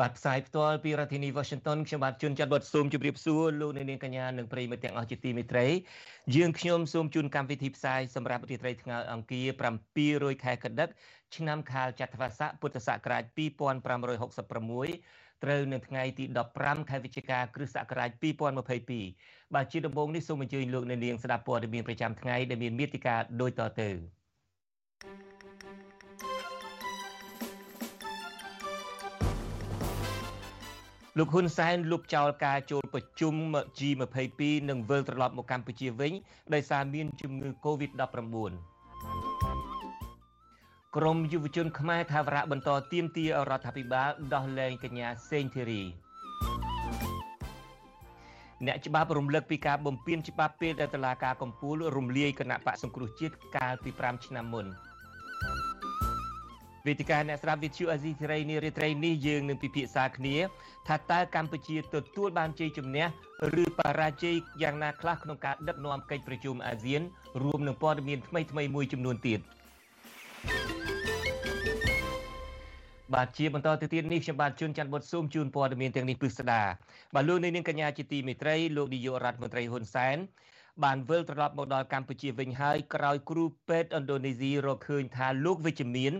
បាទផ្សាយផ្ទាល់ពីរដ្ឋធានី Washington ខ្ញុំបាទជួនចាត់វត្តសូមជម្រាបសួរលោកអ្នកនាងកញ្ញានិងប្រិយមិត្តទាំងអស់ជាទីមេត្រីយើងខ្ញុំសូមជូនកម្មវិធីផ្សាយសម្រាប់រាត្រីថ្ងៃអង្គារ700ខែកដិកឆ្នាំខាលចត្វាស័កពុទ្ធសករាជ2566ត្រូវនៅថ្ងៃទី15ខែវិច្ឆិកាគ្រិស្តសករាជ2022បាទជាដំបូងនេះសូមអញ្ជើញលោកអ្នកនាងស្ដាប់ព័ត៌មានប្រចាំថ្ងៃដែលមានមេត្តាដូចតទៅ លោកហ៊ុនសែនលុបចោលការចូលប្រជុំ G22 និងវិលត្រឡប់មកកម្ពុជាវិញដោយសារមានជំងឺ Covid-19 ក្រមយុវជនខ្មែរថាវរៈបន្តទៀមទារដ្ឋាភិបាលដោះលែងកញ្ញាសេងធីរីអ្នកច្បាប់រំលឹកពីការបំពានច្បាប់ពេលដែលតុលាការកំពូលរំលាយគណៈបកសង្គ្រោះជាតិកាលពី5ឆ្នាំមុន។ វេទិកាអ្នកស្ដាប់វិទ្យុអាស៊ីសេរីនារីត្រីនេះយើងនឹងពិភាក្សាគ្នាថាតើកម្ពុជាទទួលបានជ័យជំនះឬបរាជ័យយ៉ាងណាខ្លះក្នុងការដឹកនាំកិច្ចប្រជុំអាស៊ានរួមនឹងព័ត៌មានថ្មីថ្មីមួយចំនួនទៀតបាទជាបន្តទៅទៀតនេះខ្ញុំបាទជួនច័ន្ទបុតស៊ូមជូនព័ត៌មានទាំងនេះពិស្ដាបាទលោកនាងកញ្ញាជាទីមេត្រីលោកនាយករដ្ឋមន្ត្រីហ៊ុនសែន បានវិលត្រឡប់មកដល់កម្ពុជាវិញហើយក្រោយគ្រូពេទ្យឥណ្ឌូនេស៊ីរកឃើញថាលោកវិជ្ជមាន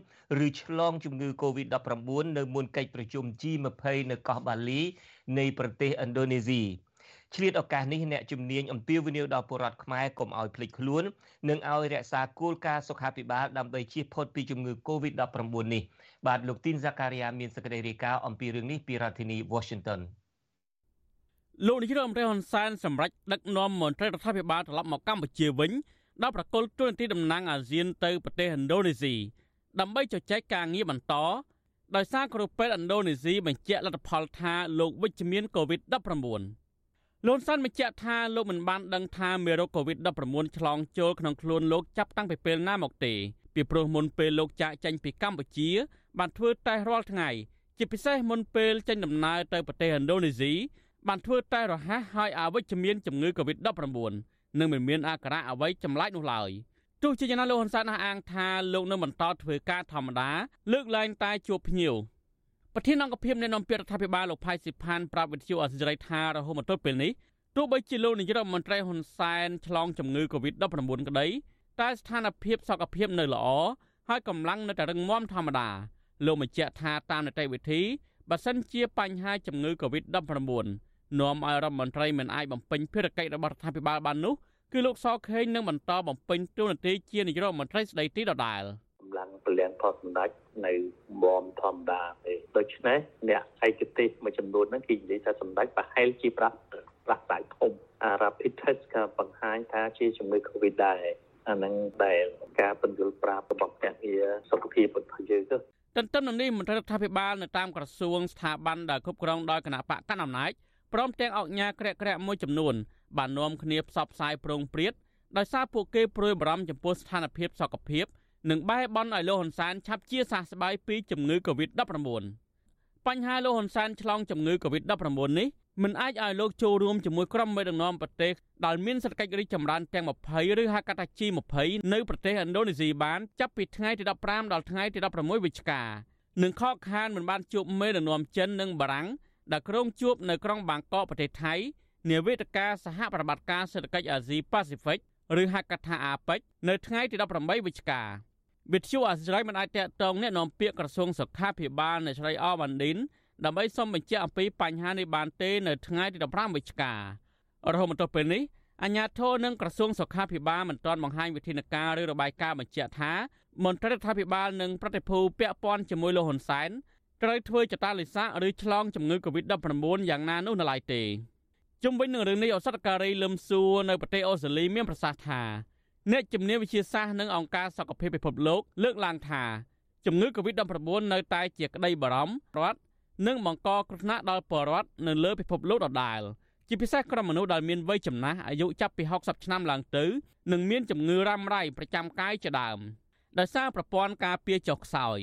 ឬឆ្លងជំងឺ Covid-19 នៅមុនកិច្ចប្រជុំ G20 នៅកោះបាលីនៃប្រទេសឥណ្ឌូនេស៊ីឆ្លៀតឱកាសនេះអ្នកជំនាញអំពាវនាវដល់ពលរដ្ឋខ្មែរកុំឲ្យភ្លេចខ្លួន និងឲ្យរក្សាគោលការណ៍សុខាភិបាលដើម្បីជៀសផុតពីជំងឺ Covid-19 នេះបាទលោកទីនសាការីយ៉ាមានសេចក្តីរាយការណ៍អំពីរឿងនេះពីរដ្ឋធានី Washington លោកនាយរដ្ឋមន្ត្រីហ៊ុនសែនសម្រេចដឹកនាំមន្ត្រីរដ្ឋាភិបាលត្រឡប់មកកម្ពុជាវិញដល់ប្រកុលទូនទីតំណាងអាស៊ានទៅប្រទេសឥណ្ឌូនេស៊ីដើម្បីជជែកការងារបន្តដោយសារគ្រូពេទ្យឥណ្ឌូនេស៊ីបញ្ជាក់លទ្ធផលថាលោកវិជ្ជមានកូវីដ -19 លោកសានបញ្ជាក់ថាលោកមិនបានដឹងថាមេរោគកូវីដ -19 ឆ្លងចូលក្នុងខ្លួនលោកចាប់តាំងពីពេលណាមកទេពីព្រោះមុនពេលលោកចាកចេញពីកម្ពុជា បានធ្វើតេស្តរាល់ថ្ងៃជាពិសេសមុនពេលចេញដំណើរទៅប្រទេសឥណ្ឌូនេស៊ី បានធ្វើតែរហ័សហើយអវិជ្ជមានជំងឺ Covid-19 និងមិនមានអាការៈអ្វីចម្លែកនោះឡើយទោះជាយ៉ាងណាលោកហ៊ុនសែនអះអាងថាលោកនៅបន្តធ្វើការធម្មតាលើកឡើងតែជួបភ្ញៀវប្រធានអង្គភិបនៃនាំពាក្យរដ្ឋាភិបាលលោកផៃស៊ីផានប្រាប់វិទ្យុអសិរ័យថារហូតមកទល់ពេលនេះទោះបីជាលោកនាយករដ្ឋមន្ត្រីហ៊ុនសែនឆ្លងជំងឺ Covid-19 ក្តីតែស្ថានភាពសុខភាពនៅល្អហើយកម្លាំងនៅតែរឹងមាំធម្មតាលោកបញ្ជាក់ថាតាមនីតិវិធីបើសិនជាបញ្ហាជំងឺ Covid-19 នាំឲ្យរដ្ឋមន្ត្រីមិនអាចបំពេញភារកិច្ចរបស់រដ្ឋាភិបាលបាននោះគឺលោកសខេងនឹងបន្តបំពេញតួនាទីជានាយករដ្ឋមន្ត្រីស្ដីទីដដែលកម្លាំងពលិយផលសម្ដេចនៅមមធម្មតាទេដូច្នេះអ្នកឯកទេសមួយចំនួនហ្នឹងគេនិយាយថាសម្ដេចប្រហែលជាប្រាក់ប្រាក់ដៃធំអា rapid test ក៏បង្ហាញថាជាជំងឺ covid ដែរអានឹងដែលការបញ្យល់ប្រាប់របស់ភ្នាក់ងារសុខភាពរបស់យើងទៅទន្ទឹមនឹងនេះមន្ត្រីរដ្ឋាភិបាលនៅតាមក្រសួងស្ថាប័នដែលគ្រប់គ្រងដោយគណៈបកកណ្ដាលអំណាច ព្រមទាំងអង្គញាក្រាក់ក្រាក់មួយចំនួនបាននាំគ្នាផ្សព្វផ្សាយប្រងព្រាតដោយសារពួកគេព្រួយបារម្ភចំពោះស្ថានភាពសុខភាពនិងបែរបន់ឲ្យលោកហ៊ុនសែនឆាប់ជាសះស្បើយពីជំងឺ Covid-19 បញ្ហាលោកហ៊ុនសែនឆ្លងជំងឺ Covid-19 នេះមិនអាចឲ្យលោកចូលរួមជាមួយក្រុមមេដឹកនាំប្រទេសដែលមានសេដ្ឋកិច្ចរីកចម្រើនទាំង20ឬហៅកាត់ថា G20 នៅប្រទេសឥណ្ឌូនេស៊ីបានចាប់ពីថ្ងៃទី15ដល់ថ្ងៃទី16វិច្ឆិកានិងខកខានមិនបានជួបមេដឹកនាំចិននិងបារាំង ដែលក្រុងជួបនៅក្រុងបាងកកប្រទេសថៃនាវេទិកាសហប្រតិបត្តិការសេដ្ឋកិច្ចអាស៊ីប៉ាស៊ីហ្វិកឬហៅកាត់ថាអាប៉ិចនៅថ្ងៃទី18វិច្ឆិកាវិទ្យុអាស៊ីសេរីមិនអាចតកតងអ្នកនាំពាក្យក្រសួងសុខាភិបាលនៅស្រីអបានឌិនដើម្បីសុំបញ្ជាក់អំពីបញ្ហានេះបានទេនៅថ្ងៃទី15វិច្ឆិការហូតមកដល់ពេលនេះអាជ្ញាធរនិងក្រសួងសុខាភិបាលមិនទាន់បង្ហាញវិធានការឬរបាយការណ៍បញ្ជាក់ថាមន្ត្រីរដ្ឋាភិបាលនិងប្រតិភូពាក់ព័ន្ធជាមួយលោកហ៊ុនសែន ត្រូវធ្វើចតាលិស័កឬឆ្លងជំងឺ Covid-19 យ៉ាងណានោះនៅឡើយទេជុំវិញនឹងរឿងនេះអសតការីលឹមសួរនៅប្រទេសអូស្ត្រាលីមានប្រសាសន៍ថាអ្នកជំនាញវិទ្យាសាស្ត្រនិងអង្គការសុខភាពពិភពលោកលើកឡើងថាជំងឺ Covid-19 នៅតែជាក្តីបារម្ភរដ្ឋនិងបង្កគ្រោះថ្នាក់ដល់ប្រជាពលរដ្ឋនៅលើពិភពលោកដដែលជាពិសេសក្រុមមនុស្សដែលមានវ័យចំណាស់អាយុចាប់ពី60ឆ្នាំឡើងទៅនិងមានជំងឺរ៉ាំរ៉ៃប្រចាំកាយជាដើមដោយសារប្រព័ន្ធការពារចុះខ្សោយ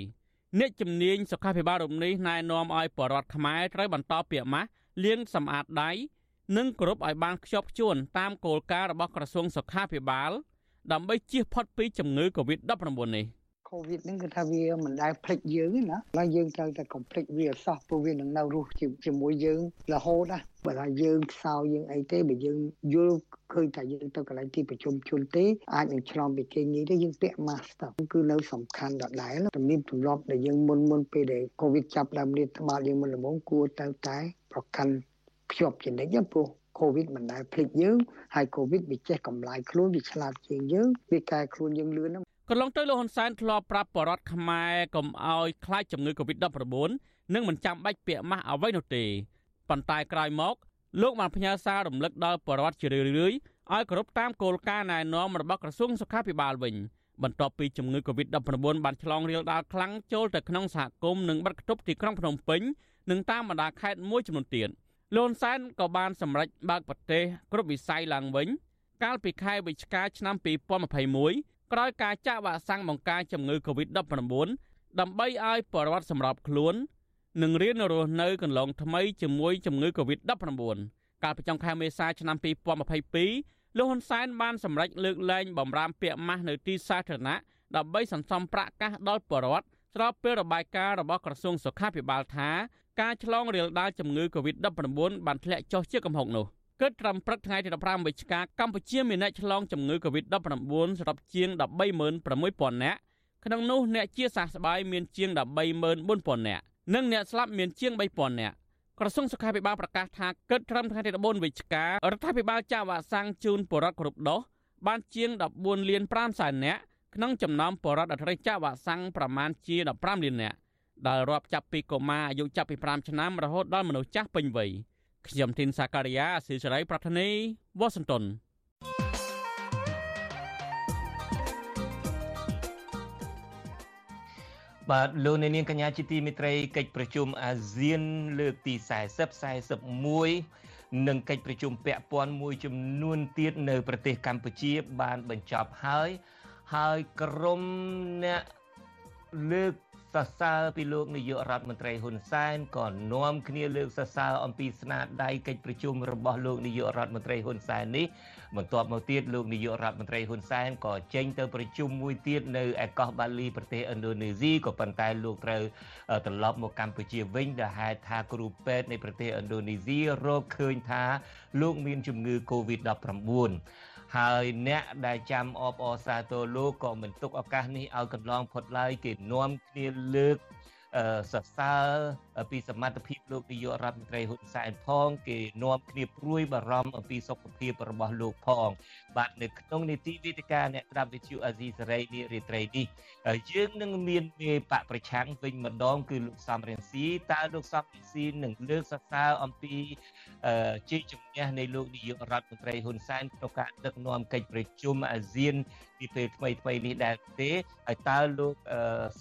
អ្នកជំនាញសុខាភិបាលរំនេះណែនាំឲ្យប្រជាពលរដ្ឋខ្មែរត្រូវបន្តពាក្យម៉ាស់លាងសម្អាតដៃនិងគោរពឲ្យបានខ្ជាប់ខ្ជួនតាមគោលការណ៍របស់ក្រសួងសុខាភិបាលដើម្បីជៀសផុតពីជំងឺ Covid-19 នេះ COVID ហ្នឹងគឺថាវាមិនដែលភ្លេចយើងទេណាហើយយើងត្រូវតែកុំភ្លេចវាអសោះព្រោះវានឹងនៅរស់ជាមួយយើងរហូតណាបើថាយើងខ្សោយយើងអីទេបើយើងយល់ឃើញថាយើងទៅកន្លែងទីប្រជុំជនទេអាចនឹងឆ្លងពីគេងាយទេយើងពាក់ mask ទៅគឺនៅសំខាន់ដដែលទំនៀមទម្លាប់ដែលយើងមុនមុនពេលដែល COVID ចាប់ដើមលាតត្បាតយើងមុនល្មមគួរទៅតែប្រកាន់ភ្ជាប់ជានិច្ចព្រោះ COVID មិនដែលភ្លេចយើងហើយ COVID វាចេះកម្លាយខ្លួនវាឆ្លាតជាងយើងវាកែខ្លួនយើងលឿនណា កន្លងទៅលោកហ៊ុនសែនធ្លាប់ប្រាប់បរដ្ឋខ្មែរកុំឲ្យខ្លាចជំងឺ Covid-19 និងមិនចាំបាច់ពាក់ម៉ាស់អ្វីនោះទេប៉ុន្តែក្រោយមក លោកបានផ្ញើសាររំលឹកដល់បរដ្ឋជារឿយៗឲ្យគោរពតាមគោលការណ៍ណែនាំរបស់ក្រសួងសុខាភិបាលវិញបន្ទាប់ពីជំងឺ Covid-19 បានឆ្លងរាលដាលខ្លាំងចូលទៅក្នុងសហគមន៍និងបាត់គប់ទីក្រុងភ្នំពេញនិងតាមបណ្ដាខេត្តមួយចំនួនទៀតលន់សែនក៏បានសម្រេចបើកប្រទេសគ្រប់វិស័យឡើងវិញ កាលពីខែវិច្ឆិកាឆ្នាំ2021 ក្រោយការចាក់វ៉ាក់សាំងបង្ការជំងឺ Covid-19 ដើម្បីឲ្យប្រវត្តិសម្របខ្លួននិងរៀនរស់នៅកន្លងថ្មីជាមួយជំងឺ Covid-19 កាលពីចុងខែមេសាឆ្នាំ2022លោកហ៊ុនសែនបានសម្រេចលើកលែងបំរាមពាក្យម៉ាស់នៅទីសាធារណៈដើម្បីសន្សំប្រាក់កាសដល់ប្រជាពលរដ្ឋស្របពេលរបាយការណ៍របស់ក្រសួងសុខាភិបាលថាការឆ្លងរាលដាលជំងឺ Covid-19 បានធ្លាក់ចុះជាកំហុកនោះ គិតត្រឹមព្រឹកថ្ងៃទី15វិច្ឆិកាកម្ពុជាមានអ្នកឆ្លងជំងឺ Covid-19 សរុបជាង136,000នាក់ក្នុងនោះអ្នកជាសះស្បើយមានជាង134,000នាក់និងអ្នកស្លាប់មានជាង3000នាក់ក្រសួងសុខាភិបាលប្រកាសថាគិតត្រឹមថ្ងៃទី14វិច្ឆិការដ្ឋាភិបាលចាក់វ៉ាក់សាំងជូនពលរដ្ឋគ្រប់ដូសបានជាង14លាន5សែននាក់ក្នុងចំណោមពលរដ្ឋដែលត្រូវចាក់វ៉ាក់សាំងប្រមាណជា15លាននាក់ដែលរាប់ចាប់ពីកុមារអាយុចាប់ពី5ឆ្នាំរហូតដល់មនុស្សចាស់ពេញវ័យ ខ្ញុំធីនសាការីយ៉ាអស៊ីសេរីប្រធានីវ៉ាស៊ីនតោនបាទលោកអ្នកនាងកញ្ញាជាទីមេត្រីកិច្ចប្រជុំអាស៊ានលើកទី40 41និងកិច្ចប្រជុំពាក់ព័ន្ធមួយចំនួនទៀតនៅប្រទេសកម្ពុជា បានបញ្ចប់ហើយហើយក្រុមអ្នកលើក សរសើរពីលោកនាយករដ្ឋមន្ត្រីហ៊ុនសែនក៏នាំគ្នាលើកសរសើរអំពីស្នាដៃកិច្ចប្រជុំរបស់លោកនាយករដ្ឋមន្ត្រីហ៊ុនសែននេះបន្ទាប់មកទៀតលោកនាយករដ្ឋមន្ត្រីហ៊ុនសែនក៏ចេញទៅប្រជុំមួយទៀតនៅឯកោះបាលីប្រទេសឥណ្ឌូនេស៊ីក៏ប៉ុន្តែលោកត្រូវត្រឡប់មកកម្ពុជាវិញដែលហេតុថាគ្រូពេទ្យនៃប្រទេសឥណ្ឌូនេស៊ីរកឃើញថាលោកមានជំងឺ Covid-19 ហើយអ្នកដែលចាំអបអសាទរលោកក៏មិនទុកឱកាសនេះឲ្យកន្លងផុតឡើយគេនាំគ្នាលើកសរសើរពីសមត្ថភាពលោកនាយករដ្ឋមន្ត្រីហ៊ុនសែនផងគេនាំគ្នាព្រួយបារម្ភអំពីសុខភាពរបស់លោកផង បាទនៅក្នុងនីតិវិទ្យាអ្នកស្ដាប់វិទ្យុអាស៊ីសេរីនេះរាត្រីនេះយើងនឹងមានមេបកប្រឆាំងវិញម្ដង គឺលោកសំរងស៊ីតើលោកសំរងស៊ីនឹងលើកសរសើរអំពីជ័យជំនះនៃលោកនាយករដ្ឋមន្ត្រីហ៊ុនសែនក្នុងការដឹកនាំកិច្ចប្រជុំអាស៊ានពីពេលថ្មីថ្មីនេះដែរទេហើយតើលោក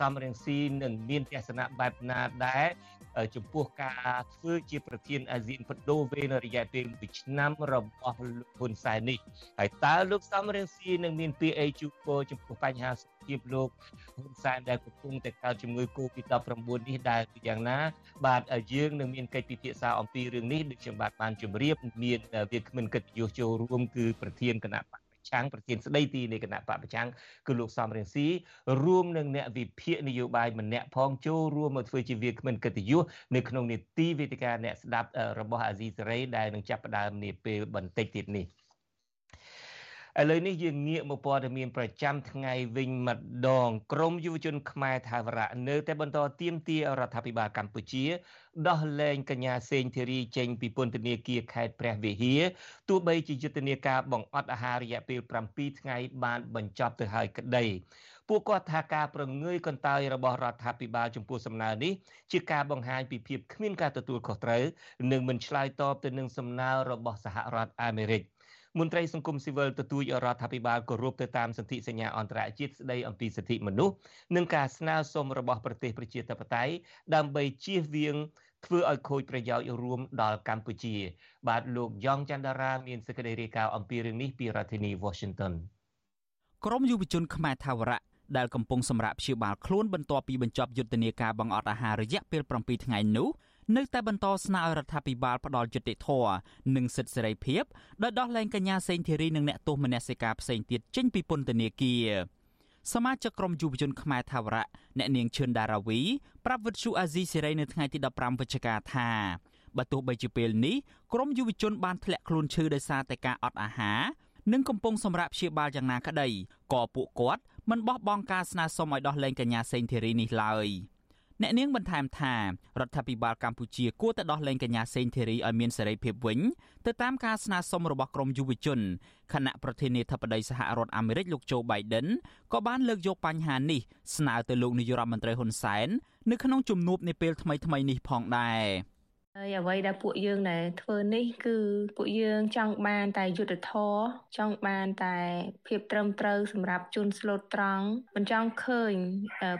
សំរងស៊ីនឹងមានទស្សនៈបែបណាដែរចំពោះការធ្វើជាប្រធានអាស៊ានបដូវវេនរយៈពេល1ឆ្នាំរបស់លោកហ៊ុនសែននេះហើយតើលោកសំរងស៊ីនឹងមានពាក្យអីជូនពរចំពោះបញ្ហាសុខភាពលោកហ៊ុនសែនដែលកំពុងតែកើតជំងឺ Covid-19 នេះដែរយ៉ាងណា បាទយើងនឹងមានកិច្ចពិភាក្សាអំពីរឿងនេះដូចខ្ញុំបាទបានជម្រាបមានវាគ្មិនកិត្តិយសចូលរួមគឺប្រធានគណៈបក ឆាំងប្រធានស្ដីទីនៃគណៈបកប្រឆាំងគឺលោកសំរងស៊ីរួមនឹងអ្នកវិភាគនយោបាយម្នាក់ផងចូលរួមមកធ្វើជាវាគ្មិនកិត្តិយសនៅក្នុងនីតិវេទិកាអ្នកស្ដាប់របស់អាស៊ីសេរីដែលនឹងចាប់ផ្ដើមនាពេលបន្តិចទៀតនេះ ឥឡូវនេះយើងងាកមកព័ត៌មានប្រចាំថ្ងៃវិញម្ដងក្រមយុវជនខ្មែរថាវរៈនៅតែបន្តទៀមទារដ្ឋាភិបាលកម្ពុជា ដោះលែងកញ្ញាសេងធីរីចេញពីពន្ធនាគារខេត្តព្រះវិហារទោះបីជាយុទ្ធនាការបង្អត់អាហាររយៈពេល7ថ្ងៃបានបញ្ចប់ទៅហើយក្តីពួកគាត់ថាការប្រងើយកន្តើយរបស់រដ្ឋាភិបាលចំពោះសំណើនេះជាការបង្ហាញពីភាពគ្មានការទទួលខុសត្រូវនិងមិនឆ្លើយតបទៅនឹងសំណើរបស់សហរដ្ឋអាមេរិក។ មន្ត្រីសង្គមស៊ីវិលទទូចរដ្ឋាភិបាលគោរពទៅតាមសន្ធិសញ្ញាអន្តរជាតិស្តីអំពីសិទ្ធិមនុស្សនិងការស្នើសុំរបស់ប្រទេសប្រជាធិបតេយ្យដើម្បីជៀសវាងធ្វើឲ្យខូចប្រយោជន៍រួមដល់កម្ពុជា បាទលោកយ៉ងច័ន្ទរាមានសេចក្តីរាយការណ៍អំពីរឿងនេះពីរដ្ឋធានី Washington ក្រមយុវជនខ្មែរថាវរៈដែលកំពុងសម្រាប់ព្យាបាលខ្លួនបន្ទាប់ពីបញ្ចប់យុទ្ធនាការបង្អត់អាហាររយៈពេល7ថ្ងៃនោះ នៅតែបន្តស្នើឲ្យរដ្ឋាភិបាលផ្ដល់យុត្តិធម៌និងសិទ្ធិសេរីភាពដោយដោះលែងកញ្ញាសេងធីរីនិងអ្នកទោសមនសិការផ្សេងទៀតចេញពីពន្ធនាគារសមាជិកក្រុមយុវជនខ្មែរថាវរៈអ្នកនាងឈឿនដារាវីប្រាប់វិទ្យុអាស៊ីសេរីនៅថ្ងៃទី15វិច្ឆិកាថាបើទោះបីជាពេលនេះក្រុមយុវជនបានធ្លាក់ខ្លួនឈឺដោយសារតែការអត់អាហារនិងកំពុងសម្រាប់ព្យាបាលយ៉ាងណាក្តីក៏ពួកគាត់មិនបោះបង់ការស្នើសុំឲ្យដោះលែងកញ្ញាសេងធីរីនេះឡើយ អ្នកនាងបន្ថែមថារដ្ឋាភិបាលកម្ពុជាគួរតែដោះលែងកញ្ញាសេងធីរីឲ្យមានសេរីភាពវិញទៅតាមការស្នើសុំរបស់ក្រមយុវជនគណៈប្រធានាធិបតីសហរដ្ឋអាមេរិកលោកโจ Biden ក៏បានលើកយកបញ្ហានេះស្នើទៅលោកនាយករដ្ឋមន្ត្រីហ៊ុនសែននៅក្នុងជំនួបនាពេលថ្មីៗនេះផងដែរ។ ហើយអ្វីដែលពួកយើងដែលធ្វើនេះគឺពួកយើងចង់បានតែយុទ្ធធរចង់បានតែភាពត្រឹមត្រូវសម្រាប់ជនស្លូតត្រង់មិនចង់ឃើញ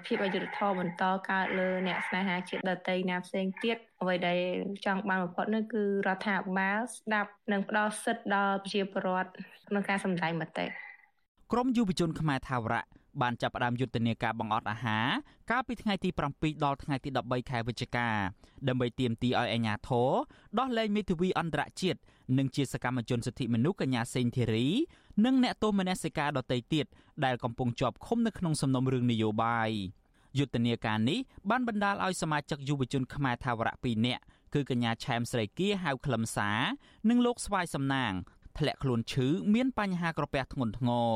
ភាពអយុត្តិធម៌បន្តកើតលើអ្នកស្នេហាជាតិដតីណាផ្សេងទៀតអ្វីដែលចង់បានបំផុតនោះគឺរដ្ឋាភិបាលស្ដាប់និងផ្ដល់សិទ្ធិដល់ប្រជាពលរដ្ឋក្នុងការសម្ដែងមតិក្រមយុវជនខ្មែរថាវរៈ បានចាប់ផ្ដើមយុទ្ធនាការបង្អត់អាហារកាលពីថ្ងៃទី7ដល់ថ្ងៃទី13ខែវិច្ឆិកាដើម្បីទាមទារឲ្យអាជ្ញាធរដោះលែងមេធាវីអន្តរជាតិនិងជាសកម្មជនសិទ្ធិមនុស្សកញ្ញាសេងធីរីនិងអ្នកទោសមនសិការដទៃទៀតដែលកំពុងជាប់ឃុំនៅក្នុងសំណុំរឿងនយោបាយយុទ្ធនាការនេះបានបណ្ដាលឲ្យសមាជិកយុវជនខ្មែរថាវរៈ2នាក់គឺកញ្ញាឆែមស្រីគៀហៅខ្លឹមសានិងលោកស្វាយសំណាងធ្លាក់ខ្លួនឈឺមានបញ្ហាក្រពះធ្ងន់ធ្ងរ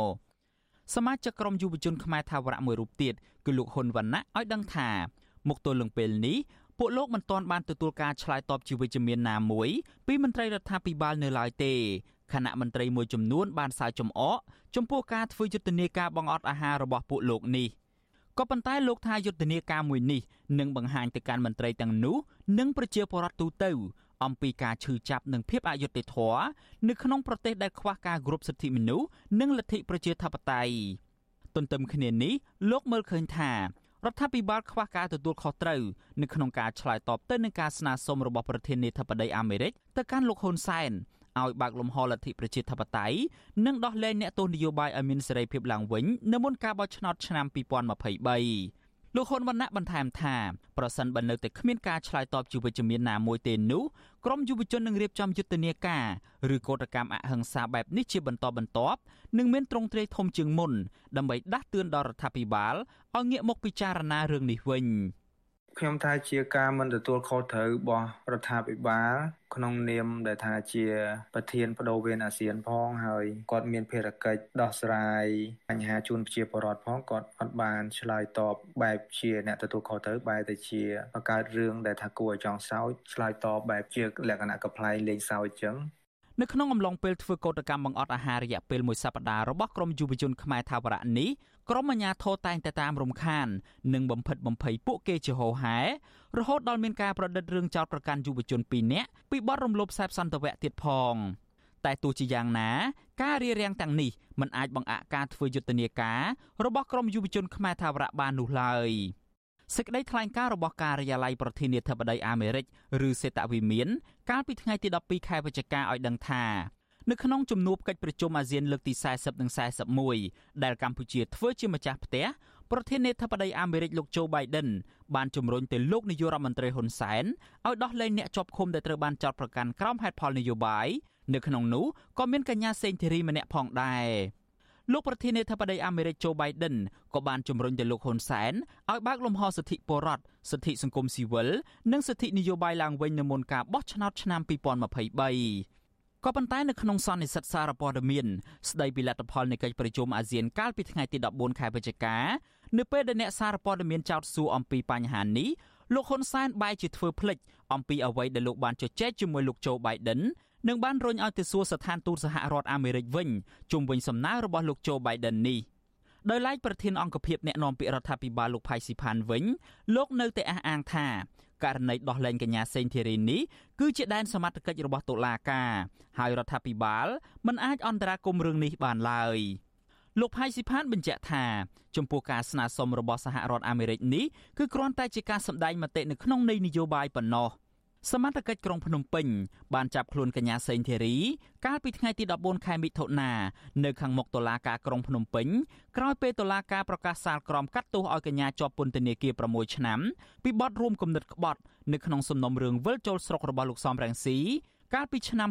សមាជិកក្រុមយុវជនខ្មែរថាវរៈមួយរូបទៀតគឺលោកហ៊ុនវណ្ណៈឲ្យដឹងថាមកទល់នឹងពេលនេះពួកលោកមិនទាន់បានទទួលការឆ្លើយតបជាវិជ្ជមានណាមួយពីមន្ត្រីរដ្ឋាភិបាលនៅឡើយទេគណៈមន្ត្រីមួយចំនួនបានសើចចំអកចំពោះការធ្វើយុទ្ធនាការបង្អត់អាហាររបស់ពួកលោកនេះក៏ប៉ុន្តែលោកថាយុទ្ធនាការមួយនេះនឹងបង្ហាញទៅកាន់មន្ត្រីទាំងនោះនិងប្រជាពលរដ្ឋទូទៅ អំពីការឈឺចាប់និងភាពអយុត្តិធម៌នៅក្នុងប្រទេសដែលខ្វះការគោរពសិទ្ធិមនុស្សនិងលទ្ធិប្រជាធិបតេយ្យទន្ទឹមគ្នានេះលោកមើលឃើញថារដ្ឋាភិបាលខ្វះការទទួលខុសត្រូវនៅក្នុងការឆ្លើយតបទៅនឹងការស្នើសុំរបស់ប្រធានាធិបតីអាមេរិកទៅកាន់លោកហ៊ុនសែនឲ្យបើកលំហលទ្ធិប្រជាធិបតេយ្យនិងដោះលែងអ្នកទោសនយោបាយឲ្យមានសេរីភាពឡើងវិញនៅមុនការបោះឆ្នោតឆ្នាំ2023 លោកហ៊ុនវណ្ណៈបន្ថែមថាប្រសិនបើនៅតែគ្មានការឆ្លើយតបជាវិជ្ជមានណាមួយទេនោះក្រមយុវជននឹងរៀបចំយុទ្ធនាការឬកោតកម្មអហិង្សាបែបនេះជាបន្តបន្ទាប់និងមានទ្រង់ទ្រាយធំជាងមុនដើម្បីដាស់តឿនដល់រដ្ឋាភិបាលឲ្យងាកមកពិចារណារឿងនេះវិញ។ ខ្ញុំថាជាការមិនទទួលខុសត្រូវរបស់រដ្ឋាភិបាល ក្នុងនាមដែលថាជា ប្រធានបដូវវេនអាស៊ានផងហើយគាត់មានភារកិច្ចដោះស្រាយបញ្ហាជូនប្រជាពលរដ្ឋផងគាត់អត់បានឆ្លើយតបបែបជាអ្នកទទួលខុសត្រូវបែបទៅជាបង្កើតរឿងដែលថាគួរឲ្យចង់សោចឆ្លើយតបបែបជាលក្ខណៈកំ pl ែងលេងសើចចឹងនៅក្នុងអំឡុងពេលធ្វើកោតកម្មបង្អត់អាហាររយៈពេលមួយសប្តាហ៍របស់ក្រមយុវជនខ្មែរថាវរៈនេះ ក្រមអាជ្ញាធរតែងតែតាមរំខាន និងបំផិតបំភ័យពួកគេជាហោហែរហូតដល់មានការប្រឌិតរឿងចោទប្រកាន់យុវជន2នាក់ពីបទរំលោភខ្សែសន្តិវៈទៀតផងតែទោះជាយ៉ាងណា ការរៀបរៀងទាំងនេះមិនអាចបង្អាក់ការធ្វើយុទ្ធនាការរបស់ក្រមយុវជនខ្មែរថាវរៈបាននោះឡើយសេចក្តីថ្លែងការណ៍របស់ការិយាល័យប្រធានាធិបតីអាមេរិកឬសេតវិមាន កាលពីថ្ងៃទី12ខែវិច្ឆិកាឲ្យដឹងថា នៅក្នុងជំនួបកិច្ចប្រជុំអាស៊ានលើកទី40និង41ដែលកម្ពុជាធ្វើជាម្ចាស់ផ្ទះប្រធានាធិបតីអាមេរិកលោកโจ Biden បានជំរុញទៅលោកនាយករដ្ឋមន្ត្រីហ៊ុនសែនឲ្យដោះលែងអ្នកជាប់ឃុំដែលត្រូវបានចោទប្រកាន់ក្រោមហេតុផលនយោបាយនៅក្នុងនោះក៏មានកញ្ញាសេងធីរីម្នាក់ផងដែរលោកប្រធានាធិបតីអាមេរិកโจ Biden ក៏បានជំរុញទៅលោកហ៊ុនសែនឲ្យបើកលំហសិទ្ធិពលរដ្ឋសិទ្ធិសង្គមស៊ីវិលនិងសិទ្ធិនយោបាយឡើងវិញនៅមុនការបោះឆ្នោតឆ្នាំ2023 ក៏ប៉ុន្តែនៅក្នុងសន្និសីទសារព័ត៌មានស្ដីពីលទ្ធផលនៃកិច្ចប្រជុំអាស៊ានកាលពីថ្ងៃទី14ខែវិច្ឆិកានៅពេលដែលអ្នកសារព័ត៌មានចោទសួរអំពីបញ្ហានេះលោកហ៊ុនសែនបែរជាធ្វើភ្លេចអំពីអ្វីដែលលោកបានជជែកជាមួយលោកโจ Biden និងបានរុញឲ្យទៅសួរស្ថានទូតសហរដ្ឋអាមេរិកវិញជុំវិញសំណើរបស់លោកโจ Biden នេះដោយឡែកប្រធានអង្គភិបអ្នកណែនាំពាក្យរដ្ឋាភិបាលលោកផៃស៊ីផានវិញលោកនៅតែអះអាងថា ករណីដោះលែងកញ្ញាសេងធីរីនេះគឺជាដែនសមត្ថកិច្ចរបស់តុលាការហើយរដ្ឋាភិបាលមិនអាចអន្តរាគមន៍រឿងនេះបានឡើយលោកផៃស៊ីផានបញ្ជាក់ថាចំពោះការស្នើសុំរបស់សហរដ្ឋអាមេរិកនេះគឺគ្រាន់តែជាការសម្ដែងមតិនៅក្នុងន័យនយោបាយប៉ុណ្ណោះ សមត្ថកិច្ចក្រុងភ្នំពេញបានចាប់ខ្លួនកញ្ញាសេងធីរីកាលពីថ្ងៃទី14ខែមិថុនានៅខាងមុខតុលាការក្រុងភ្នំពេញក្រោយពេលតុលាការប្រកាសសាលក្រមកាត់ទោសឲ្យកញ្ញាជាប់ពន្ធនាគារ6ឆ្នាំពីបទរួមគំនិតក្បត់នៅក្នុងសំណុំរឿងវិលចូលស្រុករបស់លោកសំរងស៊ីកាលពីឆ្នាំ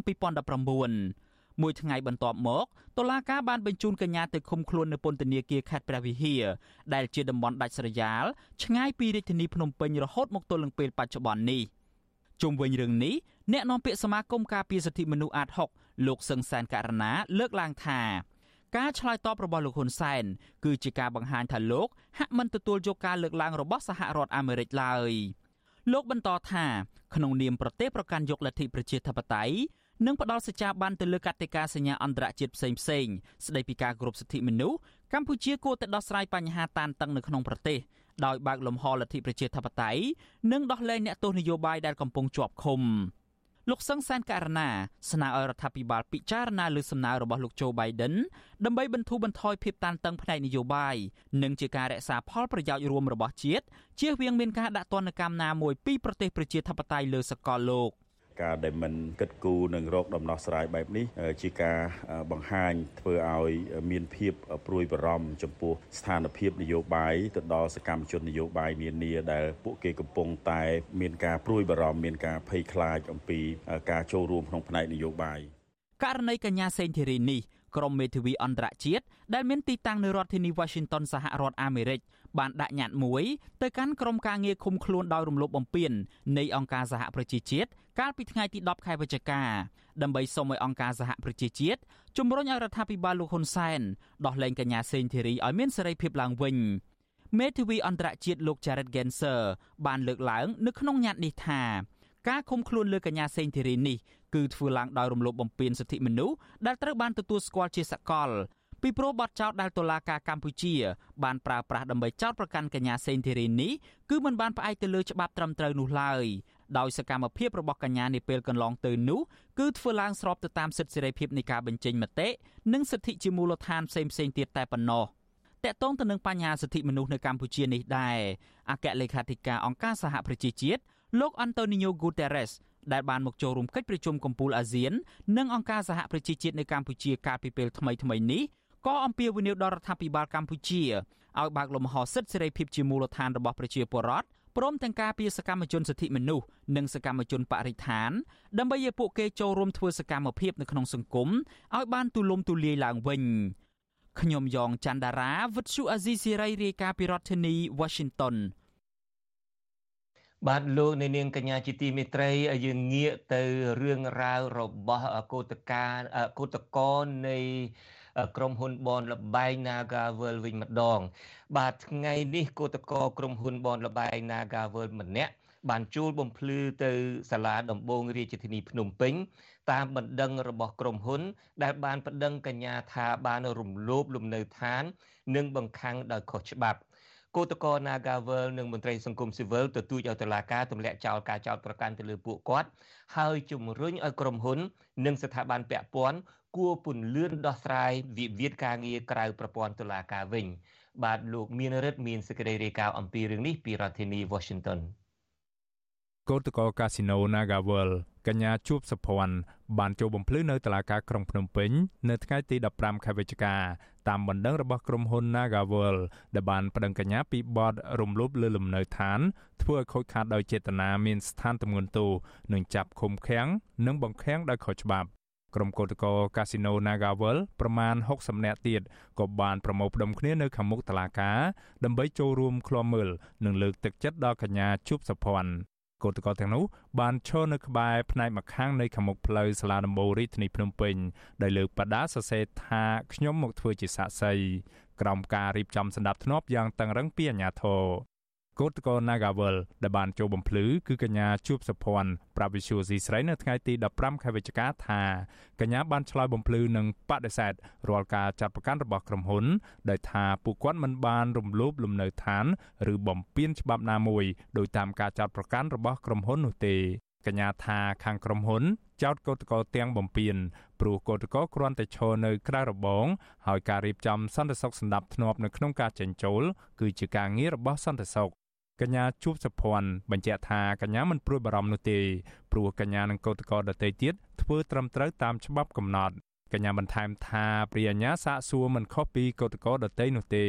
2019មួយថ្ងៃបន្ទាប់មកតុលាការបានបញ្ជូនកញ្ញាទៅឃុំខ្លួននៅពន្ធនាគារខេត្តព្រះវិហារដែលជាតំបន់ដាច់ស្រយាលឆ្ងាយពីរាជធានីភ្នំពេញរហូតមកទល់នឹងពេលបច្ចុប្បន្ននេះ។ ជុំវិញរឿងនេះអ្នកនាំពាក្យសមាគមការពារសិទ្ធិមនុស្សអាត6លោកសឹងសានករណាលើកឡើងថាការឆ្លើយតបរបស់លោកហ៊ុនសែនគឺជាការបង្ហាញថាលោកហាក់មិនទទួលយកការលើកឡើងរបស់សហរដ្ឋអាមេរិកឡើយលោកបន្តថាក្នុងនាមប្រទេសប្រកាន់យកលទ្ធិប្រជាធិបតេយ្យនិងផ្ដល់សេចក្ដីបានទៅលើកតិកាសញ្ញាអន្តរជាតិផ្សេងផ្សេងស្ដីពីការគោរពសិទ្ធិមនុស្សកម្ពុជាគួរតែដោះស្រាយបញ្ហាតានតឹងនៅក្នុងប្រទេស ដោយបើកលំហលទ្ធិប្រជាធិបតេយ្យនិងដោះលែងអ្នកទោសនយោបាយដែលកំពុងជាប់ឃុំលោកសឹងសានករណាស្នើឲ្យរដ្ឋាភិបាលពិចារណាលើសំណើរបស់លោកโจ Biden ដើម្បីបន្ធូរបន្ថយភាពតានតឹងផ្នែកនយោបាយនិងជាការរក្សាផលប្រយោជន៍រួមរបស់ជាតិជៀសវាងមានការដាក់ទណ្ឌកម្មណាមួយពីប្រទេសប្រជាធិបតេយ្យលើសកលលោក ការដែលមិនគិតគូរនឹងរកដំណោះស្រាយបែបនេះជាការបង្ហាញធ្វើឲ្យមានភាពព្រួយបារម្ភចំពោះស្ថានភាពនយោបាយទៅដល់សកម្មជននយោបាយនានាដែលពួកគេកំពុងតែមានការព្រួយបារម្ភមានការភ័យខ្លាចអំពីការចូលរួមក្នុងផ្នែកនយោបាយករណីកញ្ញាសេងធីរីនេះក្រុមមេធាវីអន្តរជាតិដែលមានទីតាំងនៅរដ្ឋធានី Washington សហរដ្ឋអាមេរិក បានដាក់ញត្តិមួយទៅកាន់ក្រុមការងារឃុំខ្លួនដោយរំលោភបំពាននៃអង្គការសហប្រជាជាតិកាលពីថ្ងៃទី10ខែវិច្ឆិកាដើម្បីសូមឲ្យអង្គការសហប្រជាជាតិជំរុញឲ្យរដ្ឋាភិបាលលោកហ៊ុនសែនដោះលែងកញ្ញាសេងធីរីឲ្យមានសេរីភាពឡើងវិញមេធាវីអន្តរជាតិលោក Jared Genser បានលើកឡើងនៅក្នុងញត្តិនេះថាការឃុំខ្លួនលើកញ្ញាសេងធីរីនេះគឺធ្វើឡើងដោយរំលោភបំពានសិទ្ធិមនុស្សដែលត្រូវបានទទួលស្គាល់ជាសកល ពីព្រោះបទចោទដែលតុលាការកម្ពុជាបានប្រើប្រាស់ដើម្បីចោទប្រកាន់កញ្ញាសេងធីរីនេះគឺមិនបានផ្អែកទៅលើច្បាប់ត្រឹមត្រូវនោះឡើយដោយសកម្មភាពរបស់កញ្ញានាពេលកន្លងទៅនោះគឺធ្វើឡើងស្របទៅតាមសិទ្ធិសេរីភាពនៃការបញ្ចេញមតិនិងសិទ្ធិជាមូលដ្ឋានផ្សេងៗទៀតតែប៉ុណ្ណោះតកតងទៅនឹងបញ្ហាសិទ្ធិមនុស្សនៅកម្ពុជានេះដែរអគ្គលេខាធិការអង្គការសហប្រជាជាតិលោកអន្តូនីញ៉ូហ្គូតេរ៉េសដែលបានមកចូលរួមកិច្ចប្រជុំកំពូលអាស៊ាន និងអង្គការសហប្រជាជាតិនៅកម្ពុជាកាលពីពេលថ្មីៗនេះ ក៏អំពាវនាវដល់រដ្ឋាភិបាលកម្ពុជាឲ្យបើកលំហសិទ្ធិសេរីភាពជាមូលដ្ឋានរបស់ប្រជាពលរដ្ឋព្រមទាំងការពារសកម្មជនសិទ្ធិមនុស្សនិងសកម្មជនបរិស្ថានដើម្បីឲ្យពួកគេចូលរួមធ្វើសកម្មភាពនៅក្នុងសង្គមឲ្យបានទូលំទូលាយឡើងវិញខ្ញុំយ៉ងច័ន្ទដារាវិទ្យុអាស៊ីសេរីរាយការណ៍ពីរដ្ឋធានី Washington បាទលោកនៅនាងកញ្ញាជាទីមេត្រីយើងងាកទៅរឿងរ៉ាវរបស់កោតកាកោតកោនៃ ក្រុមហ៊ុនបនលបែង Nagavel វិញម្ដង បាទថ្ងៃនេះគឧតកក្រុមហ៊ុនបនលបែង Nagavel ម្នាក់បានជួលបំភ្លឺទៅសាលាដំបងរាជធានីភ្នំពេញតាមបណ្ដឹងរបស់ក្រុមហ៊ុន ដែលបានបណ្ដឹងកញ្ញាថាបានរំលោភលំនៅឋាន និងបង្ខំដោយខុសច្បាប់គឧតក Nagavel និងមន្ត្រីសង្គមស៊ីវិលទទូចឲ្យតុលាការទម្លាក់ចោលការចោទប្រកាន់ទៅលើពួកគាត់ហើយជំរុញឲ្យក្រុមហ៊ុន និងស្ថាប័នពាក់ព័ន្ធ គួរពន្លឿនដោះស្រាយវិវាទការងារក្រៅប្រព័ន្ធតុលាការវិញ បាទលោកមានរិទ្ធមានសេចក្តីរាយការណ៍អំពីរឿងនេះពីរដ្ឋធានី Washington កោតកោកាស៊ីណូ Nagavel កញ្ញាជួបសុភ័ណ្ឌបានចូលបំភ្លឺនៅតុលាការក្រុងភ្នំពេញនៅថ្ងៃទី15ខែវិច្ឆិកាតាមបណ្ដឹងរបស់ក្រុមហ៊ុន Nagavel ដែលបានប្តឹងកញ្ញាពីបទរំលោភលើលំនៅឋានធ្វើឲ្យខូចខាតដោយចេតនាមានស្ថានទម្ងន់ទោសនិងចាប់ឃុំឃាំងនិងបង្ខាំងដោយខុសច្បាប់ ក្រុមកោតក្រកាស៊ីណូ Nagavel ប្រមាណ60នាក់ទៀតក៏បានប្រមូលផ្ដុំគ្នានៅខាងមុខតុលាការដើម្បីចូលរួមឃ្លាំមើលនិងលើកទឹកចិត្តដល់កញ្ញាជួបសុភ័ណ្ឌកោតក្រទាំងនោះបានឈរនៅក្បែរផ្នែកម្ខាងនៃខាងមុខផ្លូវសាលាដំបូងរាជធានីភ្នំពេញដោយលើកបដាសរសេរថាខ្ញុំមកធ្វើជាសាក្សីក្រោមការរៀបចំសម្ដាប់ធ្នាប់យ៉ាងតឹងរឹងពីអាជ្ញាធរ កោតកោ Nagavel ដែលបានចូលបំភ្លឺគឺកញ្ញាជួបសុភ័ណ្ឌប្រាវិសុយស៊ីស្រីនៅថ្ងៃទី15ខែវិច្ឆិកាថាកញ្ញាបានឆ្លើយបំភ្លឺនិងបដិសេធរាល់ការចាត់ប្រកាន់របស់ក្រុមហ៊ុនដោយថាពួកគាត់មិនបានរំលោភលំនៅឋានឬបំពានច្បាប់ណាមួយដោយតាមការចាត់ប្រកាន់របស់ក្រុមហ៊ុននោះទេកញ្ញាថាខាងក្រុមហ៊ុនចោតកោតកោទាំងបំពេញព្រោះកោតកោគ្រាន់តែឈរនៅក្រៅរបង ហើយការរៀបចំសន្តិសុខសម្ដាប់ធ្នាប់នៅក្នុងការចេញចូលគឺជាការងាររបស់សន្តិសុខ កញ្ញាជួបសុភ័ណ្ឌបញ្ជាក់ថាកញ្ញាមិនព្រួយបារម្ភនោះទេព្រោះកញ្ញានិងកោតក្រដទៃទៀតធ្វើត្រឹមត្រូវតាមច្បាប់កំណត់កញ្ញាបន្ថែមថាព្រាញ្ញាសាកសួរមិនខុសពីកោតក្រដទៃនោះទេ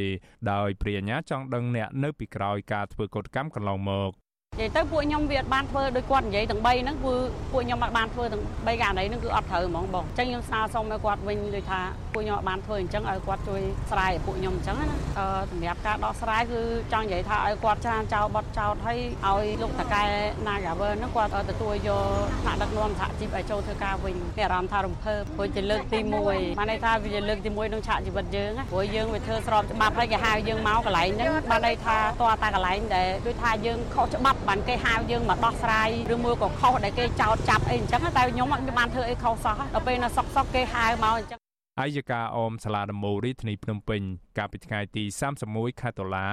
ដោយព្រាញ្ញាចង់ដឹងអ្នកនៅពីក្រោយការធ្វើកោតកម្មកន្លងមក និយាយទៅពួកខ្ញុំវាអត់បានធ្វើដោយគាត់និយាយទាំង3ហ្នឹងគឺពួកខ្ញុំអត់បានធ្វើទាំង3ករណីហ្នឹងគឺអត់ត្រូវហ្មងបងអញ្ចឹងខ្ញុំស្នើសុំឲ្យគាត់វិញដូចថាពួកខ្ញុំអត់បានធ្វើអញ្ចឹងឲ្យគាត់ជួយស្រាយឲ្យពួកខ្ញុំអញ្ចឹងណាអឺសម្រាប់ការដោះស្រាយគឺចង់និយាយថាឲ្យគាត់ចាចោលបត់ចោលឲ្យឲ្យលោកតកែ Nagawer ហ្នឹងគាត់ទទួលយកថ្នាក់ដឹកនាំសហជីពឲ្យចូលធ្វើការវិញមានអារម្មណ៍ថារំភើបព្រោះជាលើកទី1បានន័យថាវាជាលើកទី1ក្នុងឆាកជីវិតយើងព្រោះយើងវាធ្វើស្របច្បាប់ហើយគេហៅយើងមកកន្លែងហ្នឹងបានន័យថាតើតាកន្លែងដែលដូចថាយើងខុសច្បាប់បានគេហៅយើងមកដោះស្រាយឬមួយក៏ខុសដែលគេចោទចាប់អីអញ្ចឹងតែខ្ញុំអត់បានធ្វើអីខុសសោះដល់ពេលនៅសុកសុកគេហៅមកអញ្ចឹង អាយកាអមសាលាដំមូរីធានីភ្នំពេញកាលពីថ្ងៃទី31ខែតុលា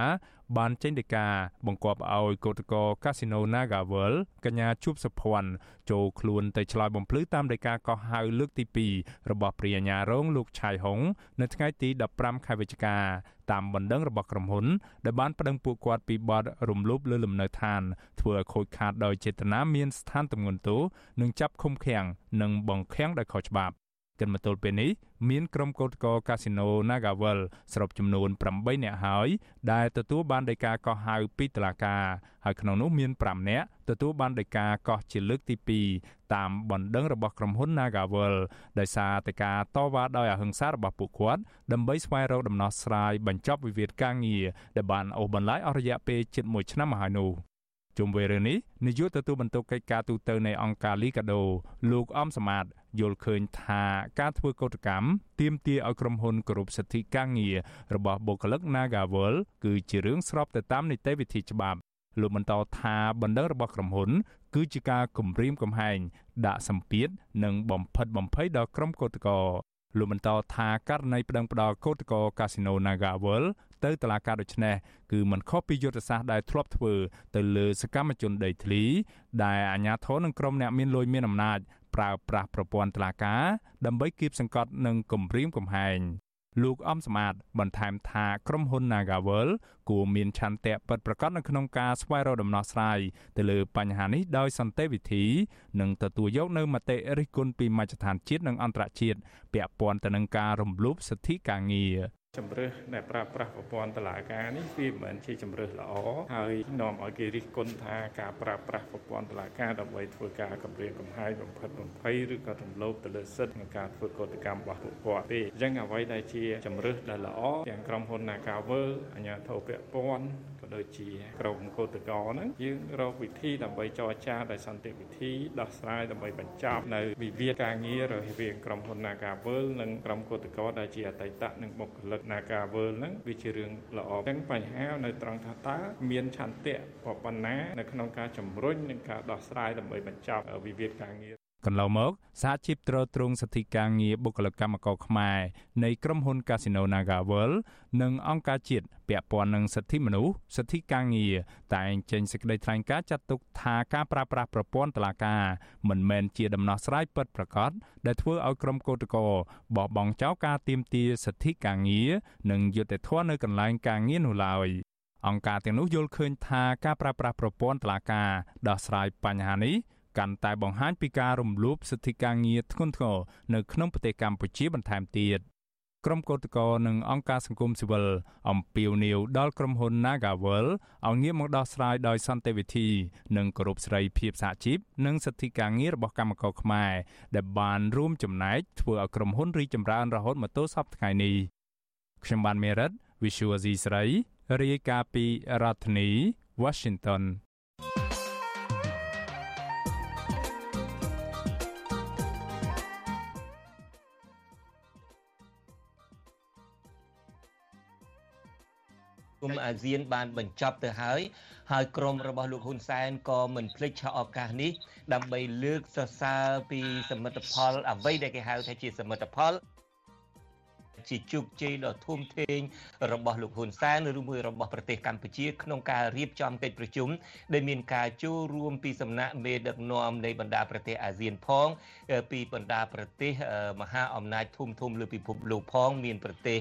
បានចេញដីកាបង្គាប់ឲ្យកោតក្រកាស៊ីណូ Nagavel កញ្ញាជួបសុភ័ណ្ឌចូលខ្លួនទៅឆ្លើយបំភ្លឺតាមដីកាកោះហៅលើកទី2របស់ព្រាញ្ញារងលោកឆៃហុងនៅថ្ងៃទី15ខែវិច្ឆិកាតាមបណ្ដឹងរបស់ក្រុមហ៊ុនដែលបានប្តឹងពួកគាត់ពីបទរំលោភលើលំនៅឋានធ្វើឲ្យខូចខាតដោយចេតនាមានស្ថានទម្ងន់ទោសនិងចាប់ឃុំឃាំងនិងបង្ខាំងដោយខុសច្បាប់ កិនមកទល់ពេលនេះមានក្រុមកោតក្រកាស៊ីណូ Nagavel សរុបចំនួន8នាក់ហើយដែលទទួលបានដីកាកោះហៅពីតុលាការហើយក្នុងនោះមាន5នាក់ទទួលបានដីកាកោះជាលើកទី2តាមបណ្ដឹងរបស់ក្រុមហ៊ុន Nagavel ដោយសារតែការតវ៉ាដោយអហិង្សារបស់ពួកគាត់ដើម្បីស្វែងរកដំណោះស្រាយបញ្ចប់វិវាទការងារដែលបានអូសបន្លាយអស់រយៈពេលជិត1ឆ្នាំមកហើយនោះជុំវិញរឿងនេះនាយកទទួលបន្ទុកកិច្ចការទូតនៃអង្គការលីកាដូលោកអំសមាត យល់ឃើញថាការធ្វើកោតកម្មទាមទារឲ្យក្រុមហ៊ុនគោរពសិទ្ធិការងាររបស់បុគ្គលិក Nagawal គឺជារឿងស្របទៅតាមនីតិវិធីច្បាប់លោកបន្តថាបណ្ដឹងរបស់ក្រុមហ៊ុន គឺជាការគំរាមកំហែងដាក់សម្ពាធនិងបំផិតបំភ័យដល់ក្រុមកោតក្រលោកបន្តថាករណីប្តឹងផ្តល់កោតក្រកាស៊ីណូ Nagawal ទៅតុលាការដូចនេះគឺមិនខុសពីយុទ្ធសាស្ត្រដែលធ្លាប់ធ្វើទៅលើសកម្មជនដីធ្លីដែលអាជ្ញាធរនិងក្រុមអ្នកមានលុយមានអំណាច ប្រើប្រាស់ប្រព័ន្ធតុលាការដើម្បីគៀបសង្កត់និងគំរាមកំហែងលោកអំសមាតបន្ថែមថាក្រុមហ៊ុន Nagawal គួរមានឆន្ទៈពិតប្រាកដនៅក្នុងការស្វែងរកដំណោះស្រាយទៅលើបញ្ហានេះដោយសន្តិវិធីនិងទទួលយកនៅមតិរិះគន់ពីមជ្ឈដ្ឋានជាតិនិងអន្តរជាតិពាក់ព័ន្ធទៅនឹងការរំលោភសិទ្ធិការងារ ជំរើសដែលប្រើប្រាស់ប្រព័ន្ធតឡាការនេះវាមិនមែនជាជំរើសល្អហើយនាំឲ្យគេរិះគន់ថាការប្រើប្រាស់ប្រព័ន្ធតឡាការដើម្បីធ្វើការកម្រាមកំហែងបំផិតបំភ័យឬក៏រំលោភទៅលើសិទ្ធិក្នុងការធ្វើកតកម្មរបស់ពួកគាត់ទេអញ្ចឹងអ្វីដែលជាជំរើសដែលល្អទាំងក្រុមហ៊ុន Nagawer អាជ្ញាធរពាក់ព័ន្ធក៏ដូចជាក្រុមកោតក្រហ្នឹងយើងរកវិធីដើម្បីចរចាដោយសន្តិវិធីដោះស្រាយដើម្បីបញ្ចប់នៅវិវាទការងាររវាងក្រុមហ៊ុន Nagawer និងក្រុមកោតក្រដែលជាអតីតនិងបុគ្គលិកណាការវើលហ្នឹងវាជារឿងល្អអញ្ចឹងបញ្ហានៅត្រង់ថាតើមានឆន្ទៈប៉ុណ្ណានៅក្នុងការជំរុញនិងការដោះស្រាយដើម្បីបញ្ចប់វិវាទការងារ កន្លងមកសហជីពត្រួតត្រងសិទ្ធិការងារបុគ្គលិកកម្មករខ្មែរនៃក្រុមហ៊ុន Casino NagaWorld និងអង្គការជាតិពាក់ព័ន្ធនឹងសិទ្ធិមនុស្សសិទ្ធិការងារតែងចេញសេចក្តីថ្លែងការណ៍ចាត់ទុកថាការប្រើប្រាស់ប្រព័ន្ធតុលាការមិនមែនជាដំណោះស្រាយពិតប្រាកដដែលធ្វើឲ្យក្រុមកោតក្របោះបង់ចោលការទាមទារសិទ្ធិការងារនិងយុត្តិធម៌នៅកន្លែងការងារនោះឡើយអង្គការទាំងនោះយល់ឃើញថាការប្រើប្រាស់ប្រព័ន្ធតុលាការដោះស្រាយបញ្ហានេះ កាន់តែបង្ហាញពីការរំលោភសិទ្ធិការងារធ្ងន់ធ្ងរនៅក្នុងប្រទេសកម្ពុជាបន្ថែមទៀតក្រុមកោតក្រនិងអង្គការសង្គមស៊ីវិលអំពាវនាវដល់ក្រុមហ៊ុន Nagawal ឲ្យងាកមកដោះស្រាយដោយសន្តិវិធី និងគោរពសេរីភាពសហជីពនិងសិទ្ធិការងាររបស់កម្មករខ្មែរដែលបានរួមចំណែកធ្វើឲ្យក្រុមហ៊ុនរីកចម្រើនរហូតមកទល់សប្តាហ៍ថ្ងៃនេះខ្ញុំបានមេរិត Visual C ស្រីរាយការណ៍ពីរដ្ឋធានី Washington គុំអាស៊ានបានបញ្ចប់ទៅហើយហើយក្រុមរបស់លោកហ៊ុនសែនក៏មិនភ្លេចឆក់ឱកាសនេះដើម្បីលើកសរសើរពីសមិទ្ធផល អ្វីដែលគេហៅថាជាសមិទ្ធផលជាជោគជ័យដ៏ធំធេងរបស់លោកហ៊ុនសែនឬមួយរបស់ប្រទេសកម្ពុជាក្នុងការរៀបចំកិច្ចប្រជុំដែលមានការចូលរួមពីសំណាក់មេដឹកនាំនៃបណ្ដាប្រទេសអាស៊ានផង ពីបណ្ដាប្រទេសមហាអំណាចធំធំលើពិភពលោកផង មានប្រទេស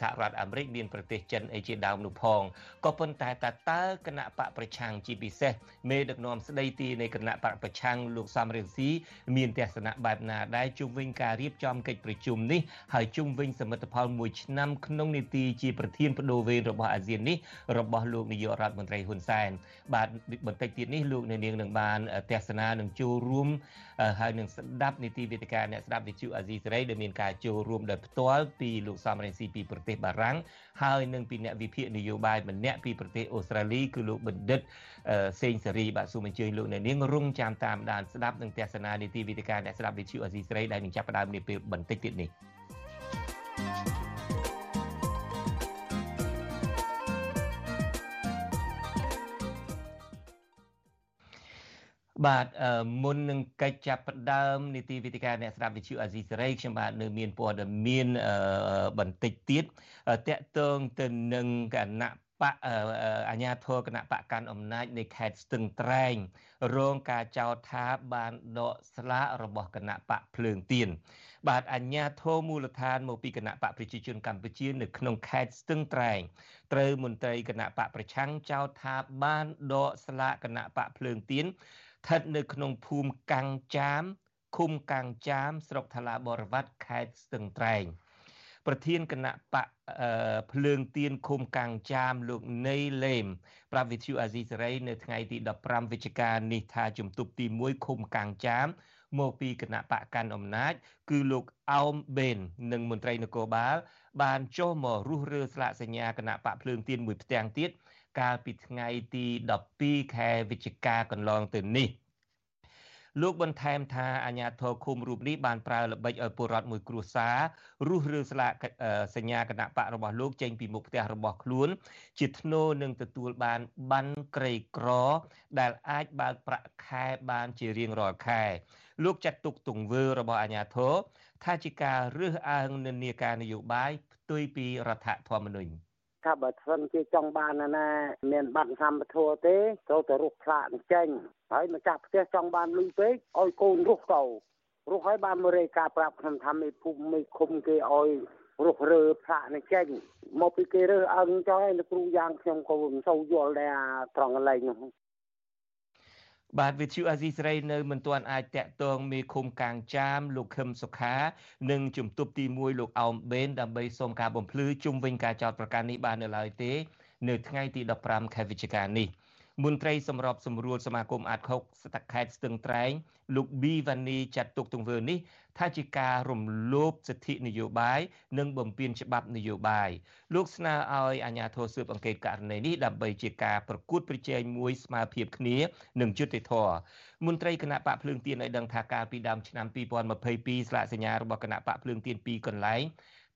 សហរដ្ឋអាមេរិកមានប្រទេសចិនអីជាដើមនោះផងក៏ប៉ុន្តែតើតើគណៈបកប្រឆាំងជាពិសេសមេដឹកនាំស្ដីទីនៃគណៈបកប្រឆាំងលោកសំរងស៊ីមានទស្សនៈបែបណាដែរជុំវិញការរៀបចំកិច្ចប្រជុំនេះហើយជុំវិញសមិទ្ធផលមួយឆ្នាំក្នុងនីតិជាប្រធានបដូវវេនរបស់អាស៊ាននេះរបស់លោកនាយករដ្ឋមន្ត្រីហ៊ុនសែនបាទបន្តិចទៀតនេះលោកនាងនឹងបានទស្សនានឹងចូលរួមហើយនឹងស្ដាប់នីតិវិទ្យាអ្នកស្ដាប់វិទ្យុអាស៊ីសេរីដែលមានការចូលរួមដោយផ្ទាល់ពីលោកសំរងស៊ីពីប្រទេសបារាំងហើយនឹងពីអ្នកវិភាគនយោបាយម្នាក់ពីប្រទេសអូស្ត្រាលីគឺលោកបណ្ឌិតសេងសេរីបាទសូមអញ្ជើញលោកអ្នកនាងរងចាំតាមដានស្ដាប់នឹងទស្សនានីតិវិទ្យាអ្នកស្ដាប់វិទ្យុអាស៊ីសេរីដែលនឹងចាប់ផ្ដើមនាពេលបន្តិចទៀតនេះ បាទមុននឹងកិច្ចចាប់ផ្ដើមនីតិវិទ្យាអ្នកស្ដាប់វិទ្យុអាស៊ីសេរីខ្ញុំបាទនៅមានព័ត៌មានបន្តិចទៀតតកតងទៅនឹងគណៈបកអាញាធរគណៈបកកាន់អំណាចនៃខេត្តស្ទឹងត្រែងរងការចោទថាបានដកស្លាករបស់គណៈបកភ្លើងទៀនបាទអាញាធរមូលដ្ឋានមកពីគណៈបកប្រជាជនកម្ពុជានៅក្នុងខេត្តស្ទឹងត្រែងត្រូវមន្ត្រីគណៈបកប្រឆាំងចោទថាបានដកស្លាកគណៈបកភ្លើងទៀន ស្ថិតនៅក្នុងភូមិកាំងចាមឃុំកាំងចាមស្រុកថ្លាបរវត្តខេត្តស្ទឹងត្រែងប្រធានគណៈបកភ្លើងទៀនឃុំកាំងចាមលោកណេលេមប្រាប់វិទ្យុអាស៊ីសេរីនៅថ្ងៃទី15វិច្ឆិកានេះថាជំទប់ទី1ឃុំកាំងចាមមកពីគណៈបកកាន់អំណាច គឺលោកអោមបេននិងមន្ត្រីនគរបាល បានចុះមករុះរើស្លាកសញ្ញាគណៈបកភ្លើងទៀនមួយផ្ទាំងទៀត កាលពីថ្ងៃទី12ខែវិច្ឆិកាកន្លងទៅនេះលោកបន្ថែមថាអាញាធរឃុំរូបនេះបានប្រើល្បិចឲ្យពលរដ្ឋមួយគ្រួសាររុះរើស្លាកសញ្ញាគណៈបករបស់លោកចេញពីមុខផ្ទះរបស់ខ្លួន ជាធ្នូនឹងទទួលបានបានក្រីក្រ ដែលអាចបើកប្រាក់ខែបានជារៀងរាល់ខែ លោកចាត់ទុកទង្វើរបស់អាញាធរថាជាការរើសអើងនិន្នាការនយោបាយផ្ទុយពីរដ្ឋធម្មនុញ្ញ ថាបើសិនជាចង់បានណាមានប័ណ្ណសម្បធัวទេត្រូវតែរុះខ្លាកចេញហើយម្ចាស់ផ្ទះចង់បានលុយពេកឲ្យកូនរុះទៅរុះហើយបានមករេការប្រាប់ខ្ញុំថាមេភូមិមេឃុំគេឲ្យរុះរើផ្លាកនេះចេញមកពីគេរើអឹងចុះហើយលោកគ្រូយ៉ាងខ្ញុំក៏មិនសូវយល់ដែរត្រង់កន្លែងនោះ បាទវិទ្យុអាស៊ីសេរីនៅមិនទាន់អាចតាក់ទងមេឃុំកាងចាមលោកខឹមសុខា និងជំទប់ទី1លោកអោមបេនដើម្បីសូមការបំភ្លឺជុំវិញការចោទប្រកាន់នេះបាននៅឡើយទេ នៅថ្ងៃទី15ខែវិច្ឆិកានេះ។ មន្ត្រីសម្របសម្រួលសមាគមអាតខុកស្ទឹកខេត្តស្ទឹងត្រែងលោកប៊ីវ៉ានីចាត់ទុកទង្វើនេះថាជាការរំលោភសិទ្ធិនយោបាយនិងបំពានច្បាប់នយោបាយលោកស្នើឲ្យអាជ្ញាធរស៊ើបអង្កេតករណីនេះដើម្បីជាការប្រកួតប្រជែងមួយស្មើភាពគ្នានិងយុត្តិធម៌មន្ត្រីគណៈបកភ្លើងទៀនឲ្យដឹងថាកាលពីដើមឆ្នាំ2022ស្លាកសញ្ញារបស់គណៈបកភ្លើងទៀនពីរកន្លែង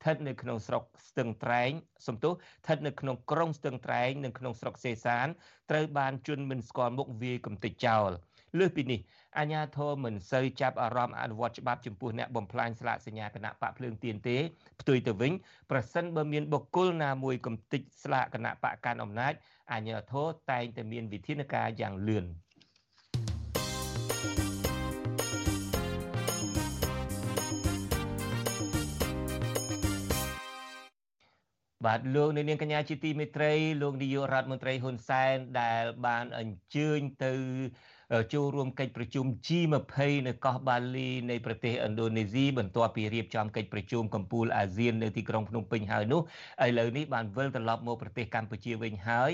ស្ថិតនៅក្នុងស្រុកស្ទឹងត្រែងសំទោសស្ថិតនៅក្នុងក្រុងស្ទឹងត្រែងនិងក្នុងស្រុកសេសានត្រូវបានជន់មិនស្គាល់មុខវាយកំទេចចោលលើសពីនេះអាញាធរមិនសូវចាប់អារម្មណ៍អនុវត្តច្បាប់ចំពោះអ្នកបំផ្លាញស្លាកសញ្ញាគណៈបកភ្លើងទៀនទេផ្ទុយទៅវិញប្រសិនបើមានបុគ្គលណាមួយកំទេចស្លាកគណៈបកកាន់អំណាចអាញាធរតែងតែមានវិធានការយ៉ាងលឿន។ បាទលោកនាងកញ្ញាជាទីមេត្រីលោកនាយករដ្ឋមន្ត្រីហ៊ុនសែនដែលបានអញ្ជើញទៅ ចូលរួមកិច្ចប្រជុំ G20 នៅកោះបាលីនៃប្រទេសឥណ្ឌូនេស៊ីបន្ទាប់ពីរៀបចំកិច្ចប្រជុំកំពូលអាស៊ាននៅទីក្រុងភ្នំពេញហើយនោះឥឡូវនេះបានវិលត្រឡប់មកប្រទេសកម្ពុជាវិញហើយ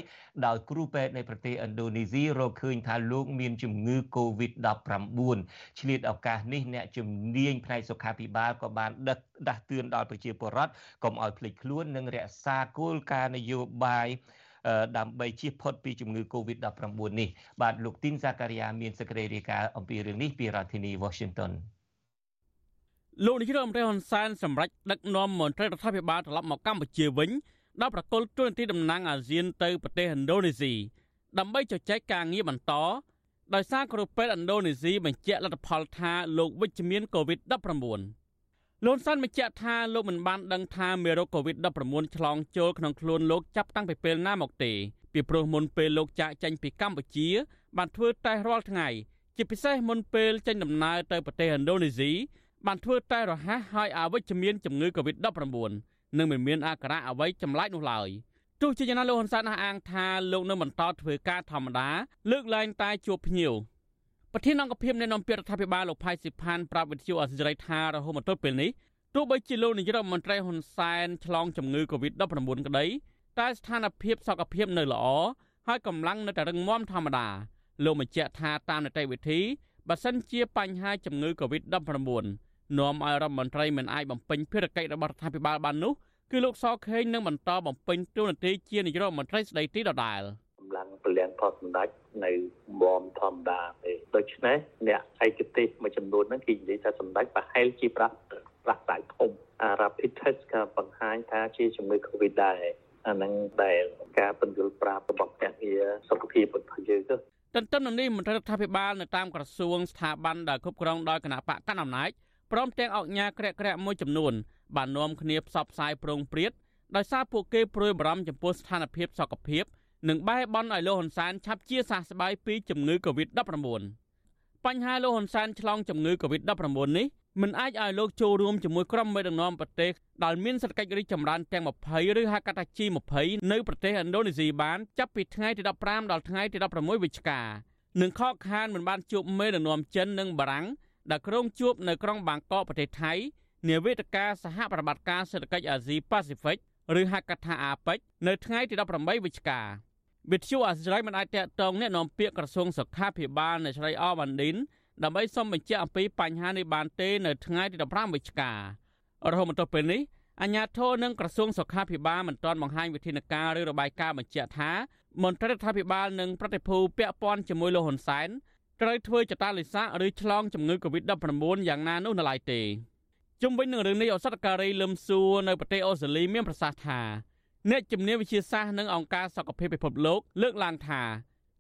ដោយគ្រូពេទ្យនៃប្រទេសឥណ្ឌូនេស៊ីរកឃើញថាលោកមានជំងឺ Covid-19 ឆ្លៀតឱកាសនេះអ្នកជំនាញផ្នែកសុខាភិបាលក៏បានដឹកដាស់តឿនដល់ប្រជាពលរដ្ឋកុំឲ្យភ្លេចខ្លួននិងរក្សាគោលការណ៍នយោបាយ ដើម្បីជៀសផុតពីជំងឺ Covid-19 នេះបាទលោកទីនសាការីយ៉ាមានសេចក្តីរាយការណ៍អំពីរឿងនេះពីរដ្ឋធានី Washington លោកនាយរដ្ឋមន្ត្រីហ៊ុនសែនសម្រាប់ដឹកនាំមន្ត្រីរដ្ឋាភិបាលត្រឡប់មកកម្ពុជាវិញដល់ប្រកុលទូនទីតំណាងអាស៊ានទៅប្រទេសឥណ្ឌូនេស៊ីដើម្បីជជែកការងារបន្តដោយសារគ្រូពេទ្យឥណ្ឌូនេស៊ីបញ្ជាក់លទ្ធផលថាលោកវិជ្ជមាន COVID-19 លោកសាន់បញ្ជាក់ថាលោកមិនបានដឹងថាមេរោគ COVID-19 ឆ្លងចូលក្នុងខ្លួនលោកចាប់តាំងពីពេលណាមកទេពីព្រោះមុនពេលលោកចាកចេញពីកម្ពុជា បានធ្វើតេស្តរាល់ថ្ងៃជាពិសេសមុនពេលចេញដំណើរទៅប្រទេសឥណ្ឌូនេស៊ីបានធ្វើតេស្តរហ័សហើយអវិជ្ជមានជំងឺ Covid-19 និងមិនមានអាការៈអ្វីចម្លែកនោះឡើយទោះជាយ៉ាងណាលោកហ៊ុនសែនអះអាងថាលោកនៅបន្តធ្វើការធម្មតាលើកលែងតែជួបភ្ញៀវ ប្រធានអង្គភិបអ្នកនាំពាក្យរដ្ឋាភិបាលលោកផៃស៊ីផានប្រាប់វិទ្យុអសិរ័យថារហូតមកទល់ពេលនេះទោះបីជាលោកនាយរដ្ឋមន្ត្រីហ៊ុនសែនឆ្លងជំងឺ Covid-19 ក្តីតែស្ថានភាពសុខភាពនៅល្អហើយកម្លាំងនៅតែរឹងមាំធម្មតាលោកបញ្ជាក់ថាតាមនីតិវិធីបើសិនជាបញ្ហាជំងឺ Covid-19 នាំឲ្យរដ្ឋមន្ត្រីមិនអាចបំពេញភារកិច្ចរបស់រដ្ឋាភិបាលបាននោះគឺលោកសខេងនឹងបន្តបំពេញតួនាទីជានាយករដ្ឋមន្ត្រីស្ដីទីដដែល កម្លាំងពលំផលសម្ដេចនៅមុំធម្មតាទេដូច្នេះអ្នកឯកទេសមួយចំនួនហ្នឹងគេនិយាយថាសម្ដេចប្រហែលជាប្រាក់ប្រាក់សាយធំអា rapid test ក៏បង្ហាញថាជាជំងឺ Covid ដែរអាហ្នឹងដែលការពន្យល់ប្រាប់របស់អ្នកងារសុខភាពរបស់យើងទៅទន្ទឹមនឹងនេះមន្ត្រីរដ្ឋាភិបាលនៅតាមក្រសួងស្ថាប័នដែលគ្រប់គ្រងដោយគណៈបកកណ្ដាលអំណាចព្រមទាំងអង្គការក្រាក់ក្រាក់មួយចំនួនបាននាំគ្នាផ្សព្វផ្សាយប្រងព្រាតដោយសារពួកគេព្រួយបារម្ភចំពោះស្ថានភាពសុខភាព និងបែបបន់ឲ្យលោកហ៊ុនសែនឆាប់ជាសះស្បើយពីជំងឺ Covid-19 បញ្ហាលោកហ៊ុនសែនឆ្លងជំងឺ Covid-19 នេះមិនអាចឲ្យលោកចូលរួមជាមួយក្រុមមេដឹកនាំប្រទេសដែលមានសេដ្ឋកិច្ចរីកចម្រើនទាំង20ឬហៅកាត់ថា G20 នៅប្រទេសឥណ្ឌូនេស៊ីបានចាប់ពីថ្ងៃទី15ដល់ថ្ងៃទី16វិច្ឆិកានិងខកខានមិនបានជួបមេដឹកនាំចិននិងបារាំងដែលក្រុងជួបនៅក្រុងបាងកកប្រទេសថៃនាវេទិកាសហប្រតិបត្តិការសេដ្ឋកិច្ចអាស៊ីប៉ាស៊ីហ្វិកឬហៅកាត់ថាអាប៉ិចនៅថ្ងៃទី18វិច្ឆិកា វិទ្យុអាស៊ីរ៉ៃមិនអាចតកតងអ្នកនាំពាក្យក្រសួងសុខាភិបាលនៃស្រីអវ៉ាន់ឌិនដើម្បីសុំបញ្ជាក់អំពីបញ្ហានេះបានទេនៅថ្ងៃទី15វិច្ឆិការហូតមកទល់ពេលនេះអាជ្ញាធរនិងក្រសួងសុខាភិបាលមិនទាន់បង្ហាញវិធានការឬរបាយការណ៍បញ្ជាក់ថាមន្ត្រីរដ្ឋាភិបាលនិងប្រតិភូពាក់ព័ន្ធជាមួយលោកហ៊ុនសែនត្រូវធ្វើចតាលិស័កឬឆ្លងជំងឺ Covid-19 យ៉ាងណានោះនៅឡើយទេជុំវិញនឹងរឿងនេះអសតការីលឹមសួរនៅប្រទេសអូស្ត្រាលីមានប្រសាសន៍ថា អ្នកជំនាញវិទ្យាសាស្ត្រនិងអង្គការសុខភាពពិភពលោកលើកឡើងថា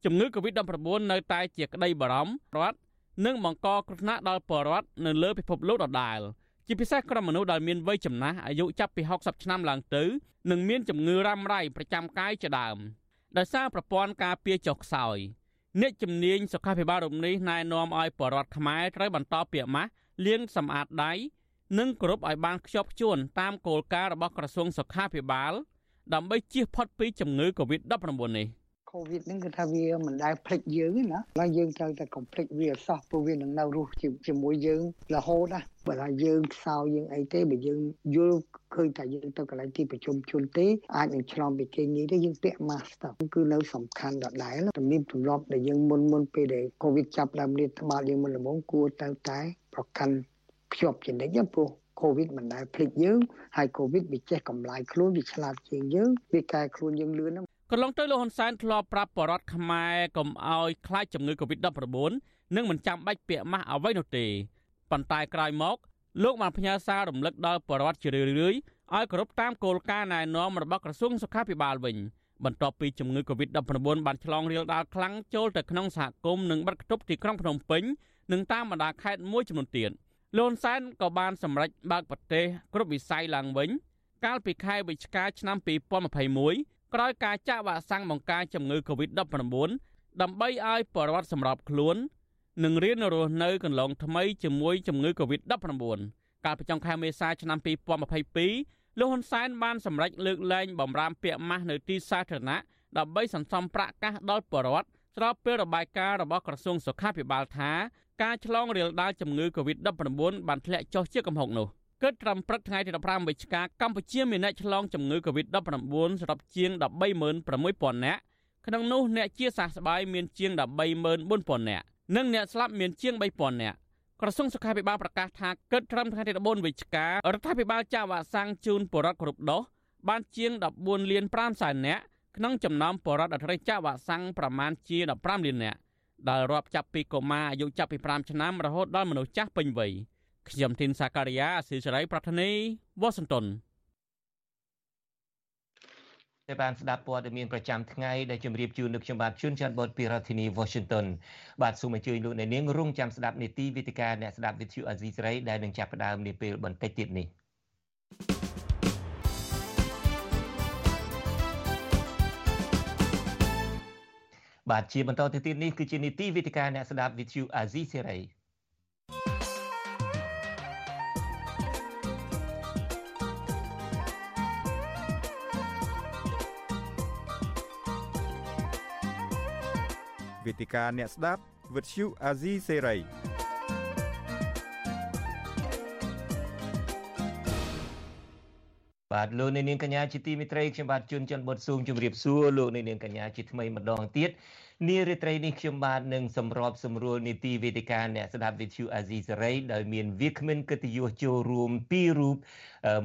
ជំងឺ Covid-19 នៅតែជាក្តីបារម្ភរដ្ឋនិងបង្កគ្រោះថ្នាក់ដល់ប្រជាពលរដ្ឋនៅលើពិភពលោកដដែល ជាពិសេសក្រុមមនុស្សដែលមានវ័យចំណាស់អាយុចាប់ពី60ឆ្នាំឡើងទៅនិងមានជំងឺរ៉ាំរ៉ៃប្រចាំកាយជាដើមដោយសារប្រព័ន្ធការពារចុះខ្សោយអ្នកជំនាញសុខាភិបាលរូបនេះណែនាំឲ្យប្រជាពលរដ្ឋខ្មែរត្រូវបន្តពាក្យម៉ាស់លាងសម្អាតដៃនិងគោរពឲ្យបានខ្ជាប់ខ្ជួនតាមគោលការណ៍របស់ក្រសួងសុខាភិបាល ដើម្បីជៀសផុតពីជំងឺ Covid-19 នេះ COVID ហ្នឹងគឺថាវាមិនដែលភ្លេចយើងទេណាហើយយើងត្រូវតែកុំភ្លេចវាសោះព្រោះវានឹងនៅរស់ជាមួយយើងរហូតណាបើថាយើងខ្សោយយើងអីទេបើយើងយល់ឃើញថាយើងទៅកន្លែងទីប្រជុំជនទេអាចនឹងឆ្លងពីគេងាយទេយើងពាក់ mask ទៅគឺនៅសំខាន់ដដែលទំនៀមទម្លាប់ដែលយើងមុនមុនពេលដែល COVID ចាប់ដើមលាតត្បាតយើងមុនល្មមគួរទៅតែប្រកាន់ភ្ជាប់ជានិច្ចព្រោះ COVID មិនដែលភ្លេចយើងហើយ COVID វាចេះកម្លាយខ្លួនវាឆ្លាតជាងយើងវាកែខ្លួនយើងលឿនណាកន្លងទៅលោកហ៊ុនសែនធ្លាប់ប្រាប់បរដ្ឋខ្មែរកុំឲ្យខ្លាចជំងឺ Covid-19 និងមិនចាំបាច់ពាក់ម៉ាស់អ្វីនោះទេប៉ុន្តែក្រោយមកលោកបានផ្ញើសាររំលឹកដល់បរដ្ឋជារឿយៗឲ្យគោរពតាមគោលការណ៍ណែនាំរបស់ក្រសួងសុខាភិបាលវិញបន្ទាប់ពីជំងឺ Covid-19 បានឆ្លងរាលដាលខ្លាំងចូលទៅក្នុងសហគមន៍និងបាត់គប់ទីក្រុងភ្នំពេញនិងតាមបណ្ដាខេត្តមួយចំនួនទៀត លន់សែនក៏បានសម្រេចបើកប្រទេសគ្រប់វិស័យឡើងវិញ កាលពីខែវិច្ឆិកាឆ្នាំ2021ក្រោយការចាក់វ៉ាក់សាំងបង្ការជំងឺ Covid-19 ដើម្បីឲ្យប្រវត្តិសម្របខ្លួននិងរៀនរស់នៅកន្លងថ្មីជាមួយជំងឺ Covid-19 កាលពីចុងខែមេសាឆ្នាំ2022លោកហ៊ុនសែនបានសម្រេចលើកលែងបំរាមពាក្យម៉ាស់នៅទីសាធារណៈដើម្បីសន្សំប្រាក់កាសដល់ប្រជាពលរដ្ឋស្របពេលរបាយការណ៍របស់ក្រសួងសុខាភិបាលថា ការឆ្លងរាលដាលជំងឺ Covid-19 បានធ្លាក់ចុះជាកំហុសនោះគិតត្រឹមព្រឹកថ្ងៃទី15វិច្ឆិកាកម្ពុជាមានអ្នកឆ្លងជំងឺ Covid-19 សរុបជាង136,000នាក់ក្នុងនោះអ្នកជាសះស្បើយមានជាង134,000នាក់និងអ្នកស្លាប់មានជាង3,000នាក់ក្រសួងសុខាភិបាលប្រកាសថាគិតត្រឹមថ្ងៃទី14វិច្ឆិការដ្ឋាភិបាលចាក់វ៉ាក់សាំងជូនពលរដ្ឋគ្រប់ដូសបានជាង14លាន5សែននាក់ក្នុងចំណោមពលរដ្ឋដែលត្រូវចាក់វ៉ាក់សាំងប្រមាណជា15លាននាក់ ដែលរាប់ចាប់ពីកុមារអាយុចាប់ពី5ឆ្នាំរហូតដល់មនុស្សចាស់ពេញវ័យ។ខ្ញុំធីនសាការីយ៉ាអស៊ីសេរីប្រធានីវ៉ាស៊ីនតោនដែលបានស្ដាប់ព័ត៌មានប្រចាំថ្ងៃដែលជម្រាបជូននៅខ្ញុំបាទជួនច័ន្ទបតពីរដ្ឋធានី Washington បាទសូមអញ្ជើញលោកអ្នកនាងរងចាំស្ដាប់នីតិវិទ្យាអ្នកស្ដាប់វិទ្យុអាស៊ីសេរីដែលនឹងចាប់ផ្ដើមនាពេលបន្តិចទៀតនេះ បាទជាបន្តទៅទៀតនេះគឺជានីតិវិទ្យាអ្នកស្ដាប់ VTV Asia Series វេទិកាអ្នកស្ដាប់ Vuthu Azizi Serai បាទលោកនាងកញ្ញាជាទីមេត្រីខ្ញុំបាទជួនច័ន្ទបុតស៊ូមជម្រាបសួរលោកនាងកញ្ញាជាថ្មីម្ដងទៀតនារីត្រីនេះខ្ញុំបាទនឹងសម្របសម្រួលនីតិវេទិកាអ្នកស្ដាប់វិទ្យុអាស៊ីសេរីដោយមានវាគ្មិនកិត្តិយសចូលរួមពីររូប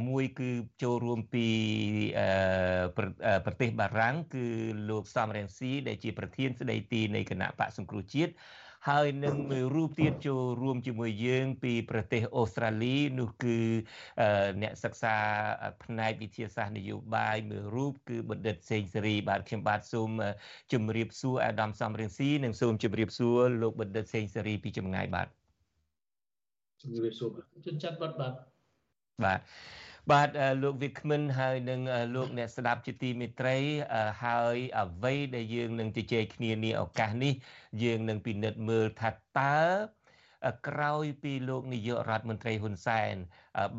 មួយគឺចូលរួមពីប្រទេសបារាំងគឺលោកសំរងស៊ីដែលជាប្រធានស្ដីទីនៃគណៈបកសង្គ្រោះជាតិ ហើយនឹងមួយរូបទៀតចូលរួមជាមួយយើង ពីប្រទេសអូស្ត្រាលីនោះគឺអ្នកសិក្សាផ្នែកវិទ្យាសាស្ត្រនយោបាយមួយរូបគឺបណ្ឌិតសេងសេរីបាទខ្ញុំបាទសូមជម្រាបសួរអាដាមសំរៀងស៊ីនិងសូមជម្រាបសួរលោកបណ្ឌិតសេងសេរីពីចម្ងាយបាទជម្រាបសួរបាទជន់ចាត់បាទបាទបាទ បាទលោកវិក្មិនហើយនឹងលោកអ្នកស្ដាប់ជាទីមេត្រីហើយអ្វីដែលយើងនឹងជជែកគ្នានេះឱកាសនេះ យើងនឹងពិនិត្យមើលថាតើក្រោយពីលោកនាយករដ្ឋមន្ត្រីហ៊ុនសែន